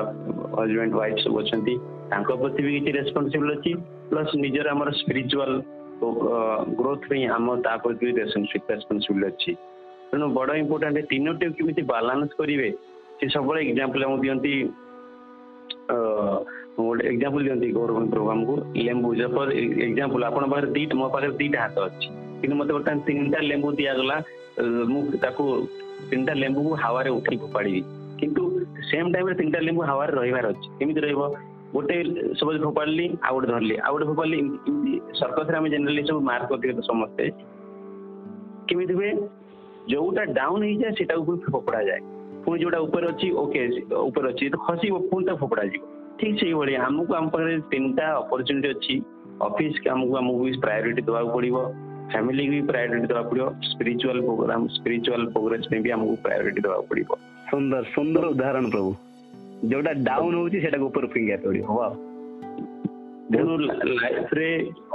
ହଜବେଣ୍ଡ ୱାଇଫ୍ ସବୁ ଅଛନ୍ତି ତାଙ୍କ ପ୍ରତି ବି କିଛି ରେସ୍ପନ୍ସିବିଲ୍ ଅଛି ପ୍ଲସ୍ ନିଜର ଆମର ସ୍ପିରିଚୁଆଲ୍ ଗ୍ରୋଥ ପାଇଁ ଆମ ତା ପ୍ରତି ବି ରେସ୍ପନ୍ସିବିଲ୍ ଅଛି ତେଣୁ ବଡ଼ ଇମ୍ପୋର୍ଟାଣ୍ଟ ତିନୋଟି କେମିତି ବାଲାନ୍ସ କରିବେ ସେ ସବୁବେଳେ ଏକ୍ଜାମ୍ପଲ୍ ଆମକୁ ଦିଅନ୍ତି ଗୋଟେ ଏକ୍ଜାମ୍ପଲ ଦିଅନ୍ତି ଗୌରବନ ପ୍ରଭୁ ଆମକୁ ଲେମ୍ବୁ ଜଫର ଏକ୍ଜାମ୍ପଲ ଆପଣଙ୍କ ପାଖରେ ଦିଟା ମୋ ପାଖରେ ଦିଟା ହାତ ଅଛି କିନ୍ତୁ ମୋତେ ବର୍ତ୍ତମାନ ତିନିଟା ଲେମ୍ବୁ ଦିଆଗଲା ମୁଁ ତାକୁ ତିନିଟା ଲେମ୍ବୁକୁ ହାୱାରେ ଉଠେଇ ଫୋପାଡ଼ିବି କିନ୍ତୁ ସେମ୍ ଟାଇମ୍ରେ ତିନିଟା ଲେମ୍ବୁ ହାୱାରେ ରହିବାର ଅଛି କେମିତି ରହିବ ଗୋଟେ ସପୋଜ ଫୋପାଡ଼ିଲି ଆଉ ଗୋଟେ ଧରିଲି ଆଉ ଗୋଟେ ଫୋପାଡ଼ିଲି ସର୍କସରେ ଆମେ ଜେନେରାଲି ସବୁ ମାର୍କ କରିଥିଲେ ତ ସମସ୍ତେ କେମିତି ହୁଏ ଯୋଉଟା ଡାଉନ ହେଇଯାଏ ସେଟାକୁ ପୁଣି ଫୋପଡ଼ାଯାଏ ପୁଣି ଯୋଉଟା ଉପରେ ଅଛି ଓକେ ଉପରେ ଅଛି ତ ଖସିବ ପୁଣି ତାକୁ ଫୋପଡ଼ାଯିବ ଠିକ୍ ସେଇଭଳି ଆମକୁ ଆମ ପାଖରେ ତିନିଟା ଅପରଚ୍ୟୁନିଟି ଅଛି ଅଫିସ୍ କାମକୁ ଆମକୁ ବି ପ୍ରାୟୋରିଟି ଦେବାକୁ ପଡ଼ିବ ଫ୍ୟାମିଲି ବି ପ୍ରାୟୋରିଟି ଦେବାକୁ ପଡ଼ିବ ସ୍ପିରିଚୁଆଲ ପ୍ରୋଗ୍ରାମ ସ୍ପିରିଚୁଆଲ ପ୍ରୋଗ୍ରେସ ପାଇଁ ବି ଆମକୁ ପ୍ରାୟୋରିଟି ଦେବାକୁ ପଡ଼ିବ ସୁନ୍ଦର ସୁନ୍ଦର ଉଦାହରଣ ପ୍ରଭୁ ଯୋଉଟା ଡାଉନ୍ ହଉଛି ସେଟାକୁ ଉପର ଫିଙ୍ଗିବାକୁ ପଡ଼ିବ ୱାଓ ତେଣୁ ଲାଇଫରେ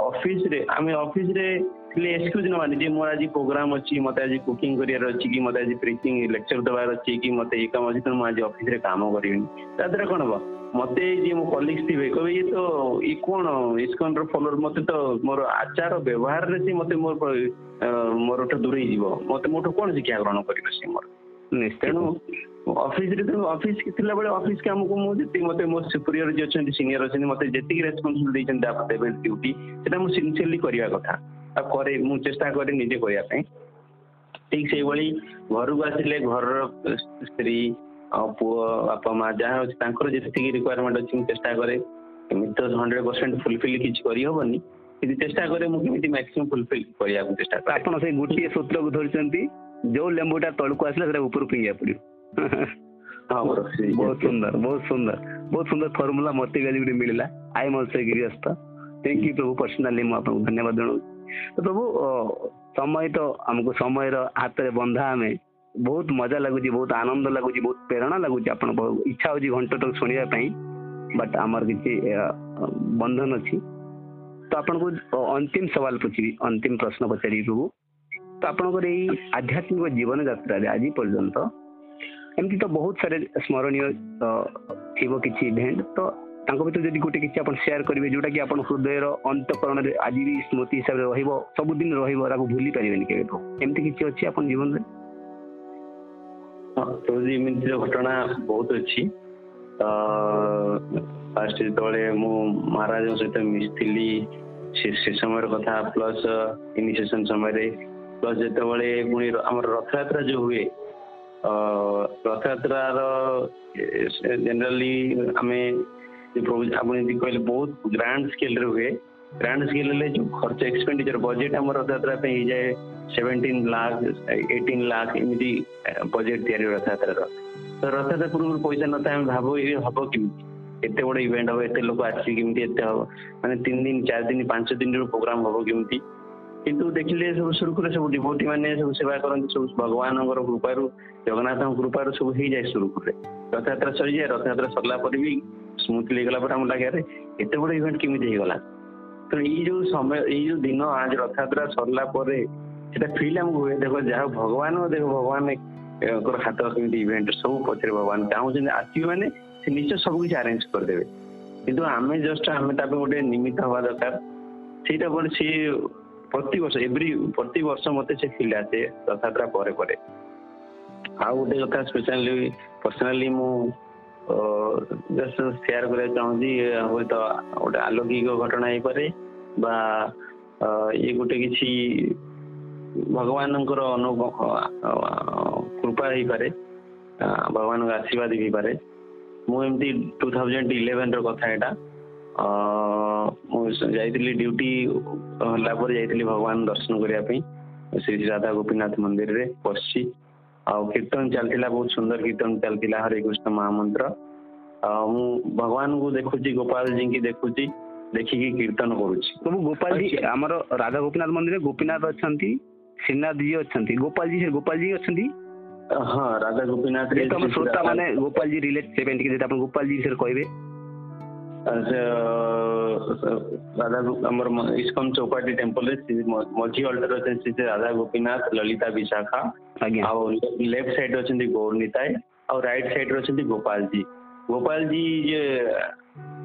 ଅଫିସରେ ଆମେ ଅଫିସରେ ଥିଲେ ଏକ୍ସକ୍ୟୁଜ ନବାନି ଯେ ମୋର ଆଜି ପ୍ରୋଗ୍ରାମ ଅଛି ମତେ ଆଜି କୁକିଂ କରିବାର ଅଛି କି ମତେ ଆଜି ପ୍ରିଚିଂ ଲେକ୍ଚର ଦେବାର ଅଛି କି ମତେ ଏଇ କାମ ଅଛି ତେଣୁ ମୁଁ ଆଜି ଅଫିସରେ କାମ କରିବିନି ତା ଦ୍ୱାରା କ'ଣ ହବ ମତେ ଏଇ ଯିଏ ମୋ କଲିଗ୍ସ ଥିବେ କହିବେ ଇଏ ତ ଇଏ କ'ଣ ର ଫଲୋର ମତେ ତ ମୋର ଆଚାର ବ୍ୟବହାରରେ ସେ ମତେ ମୋର ମୋରଠୁ ଦୂରେଇ ଯିବ ମତେ ମୋଠୁ କ'ଣ ଶିକ୍ଷା ଗ୍ରହଣ କରିବ ସେ ମୋର ତେଣୁ ଅଫିସରେ ତେଣୁ ଅଫିସ ଥିଲାବେଳେ ଅଫିସ କାମକୁ ମୁଁ ଯେତିକି ମତେ ମୋ ସୁପରିୟର ଯିଏ ଅଛନ୍ତି ସିନିୟର ଅଛନ୍ତି ମତେ ଯେତିକି ରେସ୍ପନ୍ସିବିଲ ଦେଇଛନ୍ତି ଦେବେ ଡ୍ୟୁଟି ସେଟା ମୁଁ ସିନ୍ସିୟରଲି କରିବା କଥା ଆଉ କରେ ମୁଁ ଚେଷ୍ଟା କରେ ନିଜେ କରିବା ପାଇଁ ଠିକ ସେଇଭଳି ଘରକୁ ଆସିଲେ ଘରର ସ୍ତ୍ରୀ ଆଉ ପୁଅ ବାପା ମା ଯାହା ହେଉଛି ତାଙ୍କର ଯେତିକି ରିକ୍ୱାରମେଣ୍ଟ ଅଛି ମୁଁ ଚେଷ୍ଟା କରେ ଏମିତି ତ ହଣ୍ଡ୍ରେଡ୍ ପରସେଣ୍ଟ ଫୁଲଫିଲ୍ କିଛି କରିହେବନି କିନ୍ତୁ ଚେଷ୍ଟା କରେ ମୁଁ କେମିତି ମ୍ୟାକ୍ସିମମ୍ ଫୁଲଫିଲ୍ କରିବାକୁ ଚେଷ୍ଟା କରେ ଆପଣ ସେଇ ଗୋଟିଏ ସୂତ୍ରକୁ ଧରିଛନ୍ତି ଯୋଉ ଲେମ୍ବୁଟା ତଳକୁ ଆସିଲା ସେଟା ଉପରକୁ ଫିଙ୍ଗିବାକୁ ପଡିବ ବହୁତ ସୁନ୍ଦର ବହୁତ ସୁନ୍ଦର ବହୁତ ସୁନ୍ଦର ଫର୍ମୁଲା ମତେ ବି ଗୋଟେ ମିଳିଲା ଆଇ ଏମ୍ ସେ ଗିରିୟସ୍ତ ଥ୍ୟାଙ୍କ ୟୁ ପ୍ରଭୁ ପର୍ସନାଲି ମୁଁ ଆପଣଙ୍କୁ ଧନ୍ୟବାଦ ଜଣାଉଛି ତ ପ୍ରଭୁ ସମୟ ତ ଆମକୁ ସମୟର ହାତରେ ବନ୍ଧା ଆମେ ବହୁତ ମଜା ଲାଗୁଛି ବହୁତ ଆନନ୍ଦ ଲାଗୁଛି ବହୁତ ପ୍ରେରଣା ଲାଗୁଛି ଆପଣଙ୍କ ଇଚ୍ଛା ହେଉଛି ଘଣ୍ଟଟକୁ ଶୁଣିବା ପାଇଁ ବଟ୍ ଆମର କିଛି ବନ୍ଧନ ଅଛି ତ ଆପଣଙ୍କୁ ଅନ୍ତିମ ସୱାଲ ପଚାରିବି ଅନ୍ତିମ ପ୍ରଶ୍ନ ପଚାରିବି ପ୍ରଭୁ ତ ଆପଣଙ୍କର ଏଇ ଆଧ୍ୟାତ୍ମିକ ଜୀବନ ଯାତ୍ରାରେ ଆଜି ପର୍ଯ୍ୟନ୍ତ ଏମିତି ତ ବହୁତ ସାରା ସ୍ମରଣୀୟ ଥିବ କିଛି ଇଭେଣ୍ଟ ତ ତାଙ୍କ ଭିତରୁ ଯଦି ଗୋଟେ କିଛି ଆପଣ ସେୟାର କରିବେ ଯୋଉଟା କି ଆପଣ ହୃଦୟର ଅନ୍ତଃକରଣରେ ଆଜି ବି ସ୍ମୃତି ହିସାବରେ ରହିବ ସବୁଦିନ ରହିବ ତାକୁ ଭୁଲି ପାରିବେନି କେବେ ଏମିତି କିଛି ଅଛି ଆପଣ ଜୀବନରେ ପ୍ରଭୁଜୀ ଏମିତିର ଘଟଣା ବହୁତ ଅଛି ଫାଷ୍ଟ ଯେତେବେଳେ ମୁଁ ମହାରାଜଙ୍କ ସହିତ ମିଶିଥିଲି ସେ ସମୟର କଥା ପ୍ଲସ୍ ଇନିସିଏସନ ସମୟରେ ପ୍ଲସ୍ ଯେତେବେଳେ ପୁଣି ଆମର ରଥଯାତ୍ରା ଯୋଉ ହୁଏ ରଥଯାତ୍ରାର ଜେନେରାଲି ଆମେ ପ୍ରଭୁ ଆପଣ ଯେମିତି କହିଲେ ବହୁତ ଗ୍ରାଣ୍ଡ ସ୍କେଲରେ ହୁଏ ग्रांड स्केल जो खर्च एक्सपेंडिचर बजेट आम रथयात्रा ही जाए सेवेन्टीन लाख एटीन लाख एम बजेट या रथयात्रार तो रथयात्रा पूर्व पैसा ना आम भाव ये हम कम एत बड़ इवेंट हम एत लोग आसमी एत हम मानते तीन दिन चार दिन पांच दिन प्रोग्राम हम कम किंतु देखिले सब सुरखुरी सब डिभोटी मैंने सब सेवा करते सब भगवान कृपार जगन्नाथ कृपार सब हो जाए सुरखुरी रथयात्रा सरी जाए रथयात्रा सरला भी स्मुथली गला लगे एत बड़ इवेंट कमिगला ତେଣୁ ଏଇ ଯୋଉ ସମୟ ଏଇ ଯୋଉ ଦିନ ଆଜି ରଥଯାତ୍ରା ସରିଲା ପରେ ସେଟା ଫିଲ୍ ଆମକୁ ହୁଏ ଦେଖ ଯାହା ହଉ ଭଗବାନ ଦେଖ ଭଗବାନଙ୍କର ହାତ କେମିତି ଇଭେଣ୍ଟ ସବୁ ପଛରେ ଭଗବାନ ଚାହୁଁଛନ୍ତି ଆସିବେ ମାନେ ସେ ନିଶ୍ଚୟ ସବୁ କିଛି ଆରେଞ୍ଜ କରିଦେବେ କିନ୍ତୁ ଆମେ ଜଷ୍ଟ ଆମେ ତା ପାଇଁ ଗୋଟେ ନିମିତ ହବା ଦରକାର ସେଇଟା ପରେ ସିଏ ପ୍ରତିବର୍ଷ ଏଭ୍ରି ପ୍ରତିବର୍ଷ ମତେ ସେ ଫିଲ୍ ଆସେ ରଥଯାତ୍ରା ପରେ ପରେ ଆଉ ଗୋଟେ କଥା ସ୍ପେଶାଲି ପର୍ସନାଲି ମୁଁ ଜଷ୍ଟ ସେୟାର କରିବାକୁ ଚାହୁଁଛି ହୁଏତ ଗୋଟେ ଆଲୌକିକ ଘଟଣା ହେଇପାରେ ବା ଇଏ ଗୋଟେ କିଛି ଭଗବାନଙ୍କର ଅନୁ କୃପା ହେଇପାରେ ଭଗବାନଙ୍କ ଆଶୀର୍ବାଦ ହେଇପାରେ ମୁଁ ଏମିତି ଟୁ ଥାଉଜେଣ୍ଡ ଇଲେଭେନର କଥା ଏଇଟା ମୁଁ ଯାଇଥିଲି ଡ୍ୟୁଟି ହେଲା ପରେ ଯାଇଥିଲି ଭଗବାନ ଦର୍ଶନ କରିବା ପାଇଁ ଶ୍ରୀ ରାଧା ଗୋପୀନାଥ ମନ୍ଦିରରେ ବସିଛି ଆଉ କୀର୍ତ୍ତନ ଚାଲିଥିଲା ବହୁତ ସୁନ୍ଦର କୀର୍ତ୍ତନ ଚାଲିଥିଲା ହରେ କୃଷ୍ଣ ମହାମନ୍ତ୍ର ମୁଁ ଭଗବାନଙ୍କୁ ଦେଖୁଛି ଗୋପାଳଜୀଙ୍କି ଦେଖୁଛି ଦେଖିକି କୀର୍ତ୍ତନ କରୁଛି ପ୍ରଭୁ ଗୋପାଳଜୀ ଆମର ରାଧା ଗୋପୀନାଥ ମନ୍ଦିରରେ ଗୋପୀନାଥ ଅଛନ୍ତି ଶ୍ରୀନାଥଜୀ ଅଛନ୍ତି ଗୋପାଳଜୀ ଗୋପାଳଜୀ ଅଛନ୍ତି ହଁ ରାଧା ଗୋପୀନାଥ ଶ୍ରୋତା ମାନେ ଗୋପାଳଜୀ ରିଲେଟ୍ ସେ ପାଇଁ ଟିକେ ଯଦି ଆପଣ ଗୋପାଳଜୀ ବିଷୟରେ କହିବେ રાધા અમર ઇસ્કોમ ચોપાટી ટેમ્પલ મોજી ఆల్టర్ వచ్చేసి రాధా గోపీనాథ్ లలిత విశాఖ లెఫ్ట్ సైడ్ వచ్చింది గౌర్నితాయ్ ఆ రైట్ సైడ్ వచ్చింది గోపాల్జీ గోపాల్జీ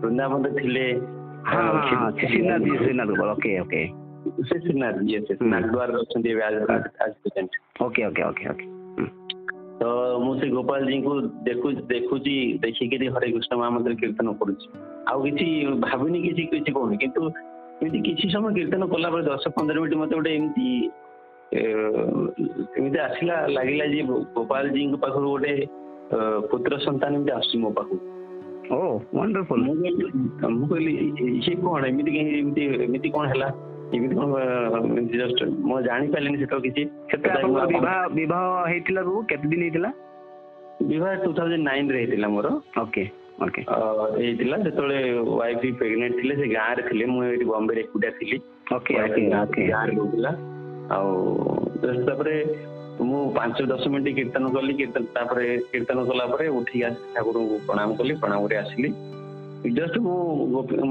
బృందావన్ థిలే సిన్నది సిన్నది ఓకే ఓకే సిన్నది ఎస్ ఎస్ నాగ్ద్వార్ వచ్చింది ఓకే ఓకే ఓకే ఓకే ତ ମୁଁ ସେ ଗୋପାଳଜୀଙ୍କୁ ଦେଖୁଛି ଦେଖୁଛି ଦେଖିକିରି ହରେ କୃଷ୍ଣ ମହାମନ୍ଦିର କୀର୍ତ୍ତନ କରୁଛି ଆଉ କିଛି ଭାବିନି କିଛି କିଛି କହୁନି କିନ୍ତୁ ଏମିତି କିଛି ସମୟ କୀର୍ତ୍ତନ କଲାପରେ ଦଶ ପନ୍ଦର ମିନିଟ୍ ମତେ ଗୋଟେ ଏମିତି ଏମିତି ଆସିଲା ଲାଗିଲା ଯେ ଗୋପାଳଜୀଙ୍କ ପାଖରୁ ଗୋଟେ ପୁତ୍ର ସନ୍ତାନ ଏମିତି ଆସୁଛି ମୋ ପାଖକୁ ଓ ୱାଣ୍ଡରଫୁଲ ମୁଁ କହିଲି ସେ କଣ ଏମିତି କାହିଁକି ଏମିତି ଏମିତି କଣ ହେଲା କେମିତି କଣ ଜଷ୍ଟ ମୁଁ ଜାଣିପାରିଲିନି ସେତେବେଳେ କିଛି ସେତେବେଳେ ବିବାହ ବିବାହ ହେଇଥିଲା ସବୁ କେତେ ଦିନ ହେଇଥିଲା ବିବାହ ଟୁ ଥାଉଜେଣ୍ଡ ନାଇନରେ ହେଇଥିଲା ମୋର ଓକେ ଓକେ ହେଇଥିଲା ଯେତେବେଳେ ୱାଇଫ ବି ପ୍ରେଗନେଣ୍ଟ ଥିଲେ ସେ ଗାଁରେ ଥିଲେ ମୁଁ ଏଠି ବମ୍ବେରେ ଏକୁଟିଆ ଥିଲି ଓକେ ଗାଁରେ ରହୁଥିଲା ଆଉ ତାପରେ ମୁଁ ପାଞ୍ଚ ଦଶ ମିନିଟ୍ କୀର୍ତ୍ତନ କଲି କୀର୍ତ୍ତନ ତାପରେ କୀର୍ତ୍ତନ କଲା ପରେ ଉଠିକି ଆସି ଠାକୁରଙ୍କୁ ପ୍ରଣାମ କଲି ପ୍ରଣାମ କରି ଆସିଲି ଜଷ୍ଟ ମୁଁ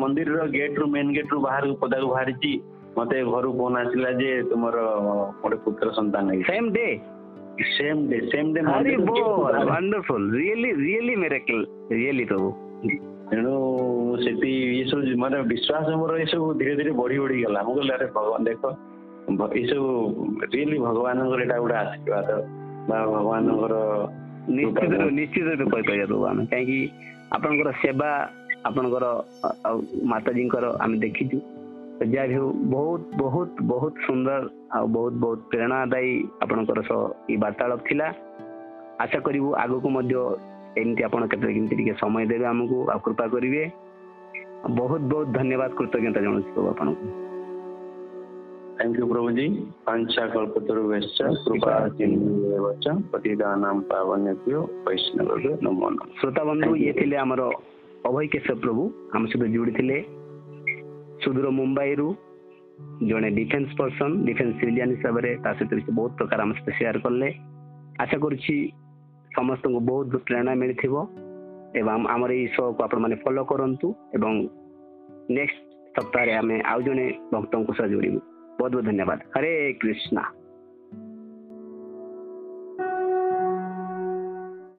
ମନ୍ଦିରର ଗେଟ୍ରୁ ମେନ୍ ଗେଟ୍ରୁ ବାହାରକୁ ପଦାକୁ ବାହାରିଛି ମତେ ଘରୁ ଫୋନ୍ ଆସିଲା ଯେ ତୁମର ଗୋଟେ ପୁତ୍ର ସନ୍ତାନ same day same day same day wonderful really really miracle really Prabhu ତେଣୁ ସେଠି ଏସବୁ ମାନେ ବିଶ୍ୱାସ ମୋର ଏସବୁ ଧୀରେ ଧୀରେ ବଢି ବଢି ଗଲା ମୁଁ କହିଲି ଆରେ ଭଗବାନ ଦେଖ ଏସବୁ ରିଏଲି ଭଗବାନଙ୍କର ଏଇଟା ଗୋଟେ ଆଶୀର୍ବାଦ ବା ଭଗବାନଙ୍କର ନିଶ୍ଚିତ ନିଶ୍ଚିତ ରୂପେ କହିପାରିବା ଆମେ କାହିଁକି ଆପଣଙ୍କର ସେବା ଆପଣଙ୍କର ମାତାଜୀଙ୍କର ଆମେ ଦେଖିଛୁ ଯାହାବି ହେଉ ବହୁତ ବହୁତ ବହୁତ ସୁନ୍ଦର ଆଉ ବହୁତ ବହୁତ ପ୍ରେରଣାଦାୟୀ ଆପଣଙ୍କର ସହ ଏଇ ବାର୍ତ୍ତାଳାପ ଥିଲା ଆଶା କରିବୁ ଆଗକୁ ମଧ୍ୟ ଏମିତି ଆପଣ କେତେ କେମିତି ଟିକେ ସମୟ ଦେବେ ଆମକୁ ଆଉ କୃପା କରିବେ ବହୁତ ବହୁତ ଧନ୍ୟବାଦ କୃତଜ୍ଞତା ଜଣାଉଛି ପ୍ରଭୁ ଆପଣଙ୍କୁ थैंक यू प्रभु जी पंचा कल्पतरुश्च कृपा चिन्हवच पतिदानां पावन्यभ्यो वैष्णवभ्यो नमो नमः श्रोता बंधु ये थिले हमरो अभय केशव प्रभु हम ସୁଦୂର ମୁମ୍ବାଇରୁ ଜଣେ ଡିଫେନ୍ସ ପର୍ସନ୍ ଡିଫେନ୍ସ ସିଭିଲିଆନ୍ ହିସାବରେ ତା ସହିତ ବହୁତ ପ୍ରକାର ଆମ ସହିତ ସେୟାର କଲେ ଆଶା କରୁଛି ସମସ୍ତଙ୍କୁ ବହୁତ ପ୍ରେରଣା ମିଳିଥିବ ଏବଂ ଆମର ଏହି ଶୋକୁ ଆପଣମାନେ ଫଲୋ କରନ୍ତୁ ଏବଂ ନେକ୍ସଟ ସପ୍ତାହରେ ଆମେ ଆଉ ଜଣେ ଭକ୍ତଙ୍କ ସହ ଯୋଡ଼ିବୁ ବହୁତ ବହୁତ ଧନ୍ୟବାଦ ହରେ କୃଷ୍ଣା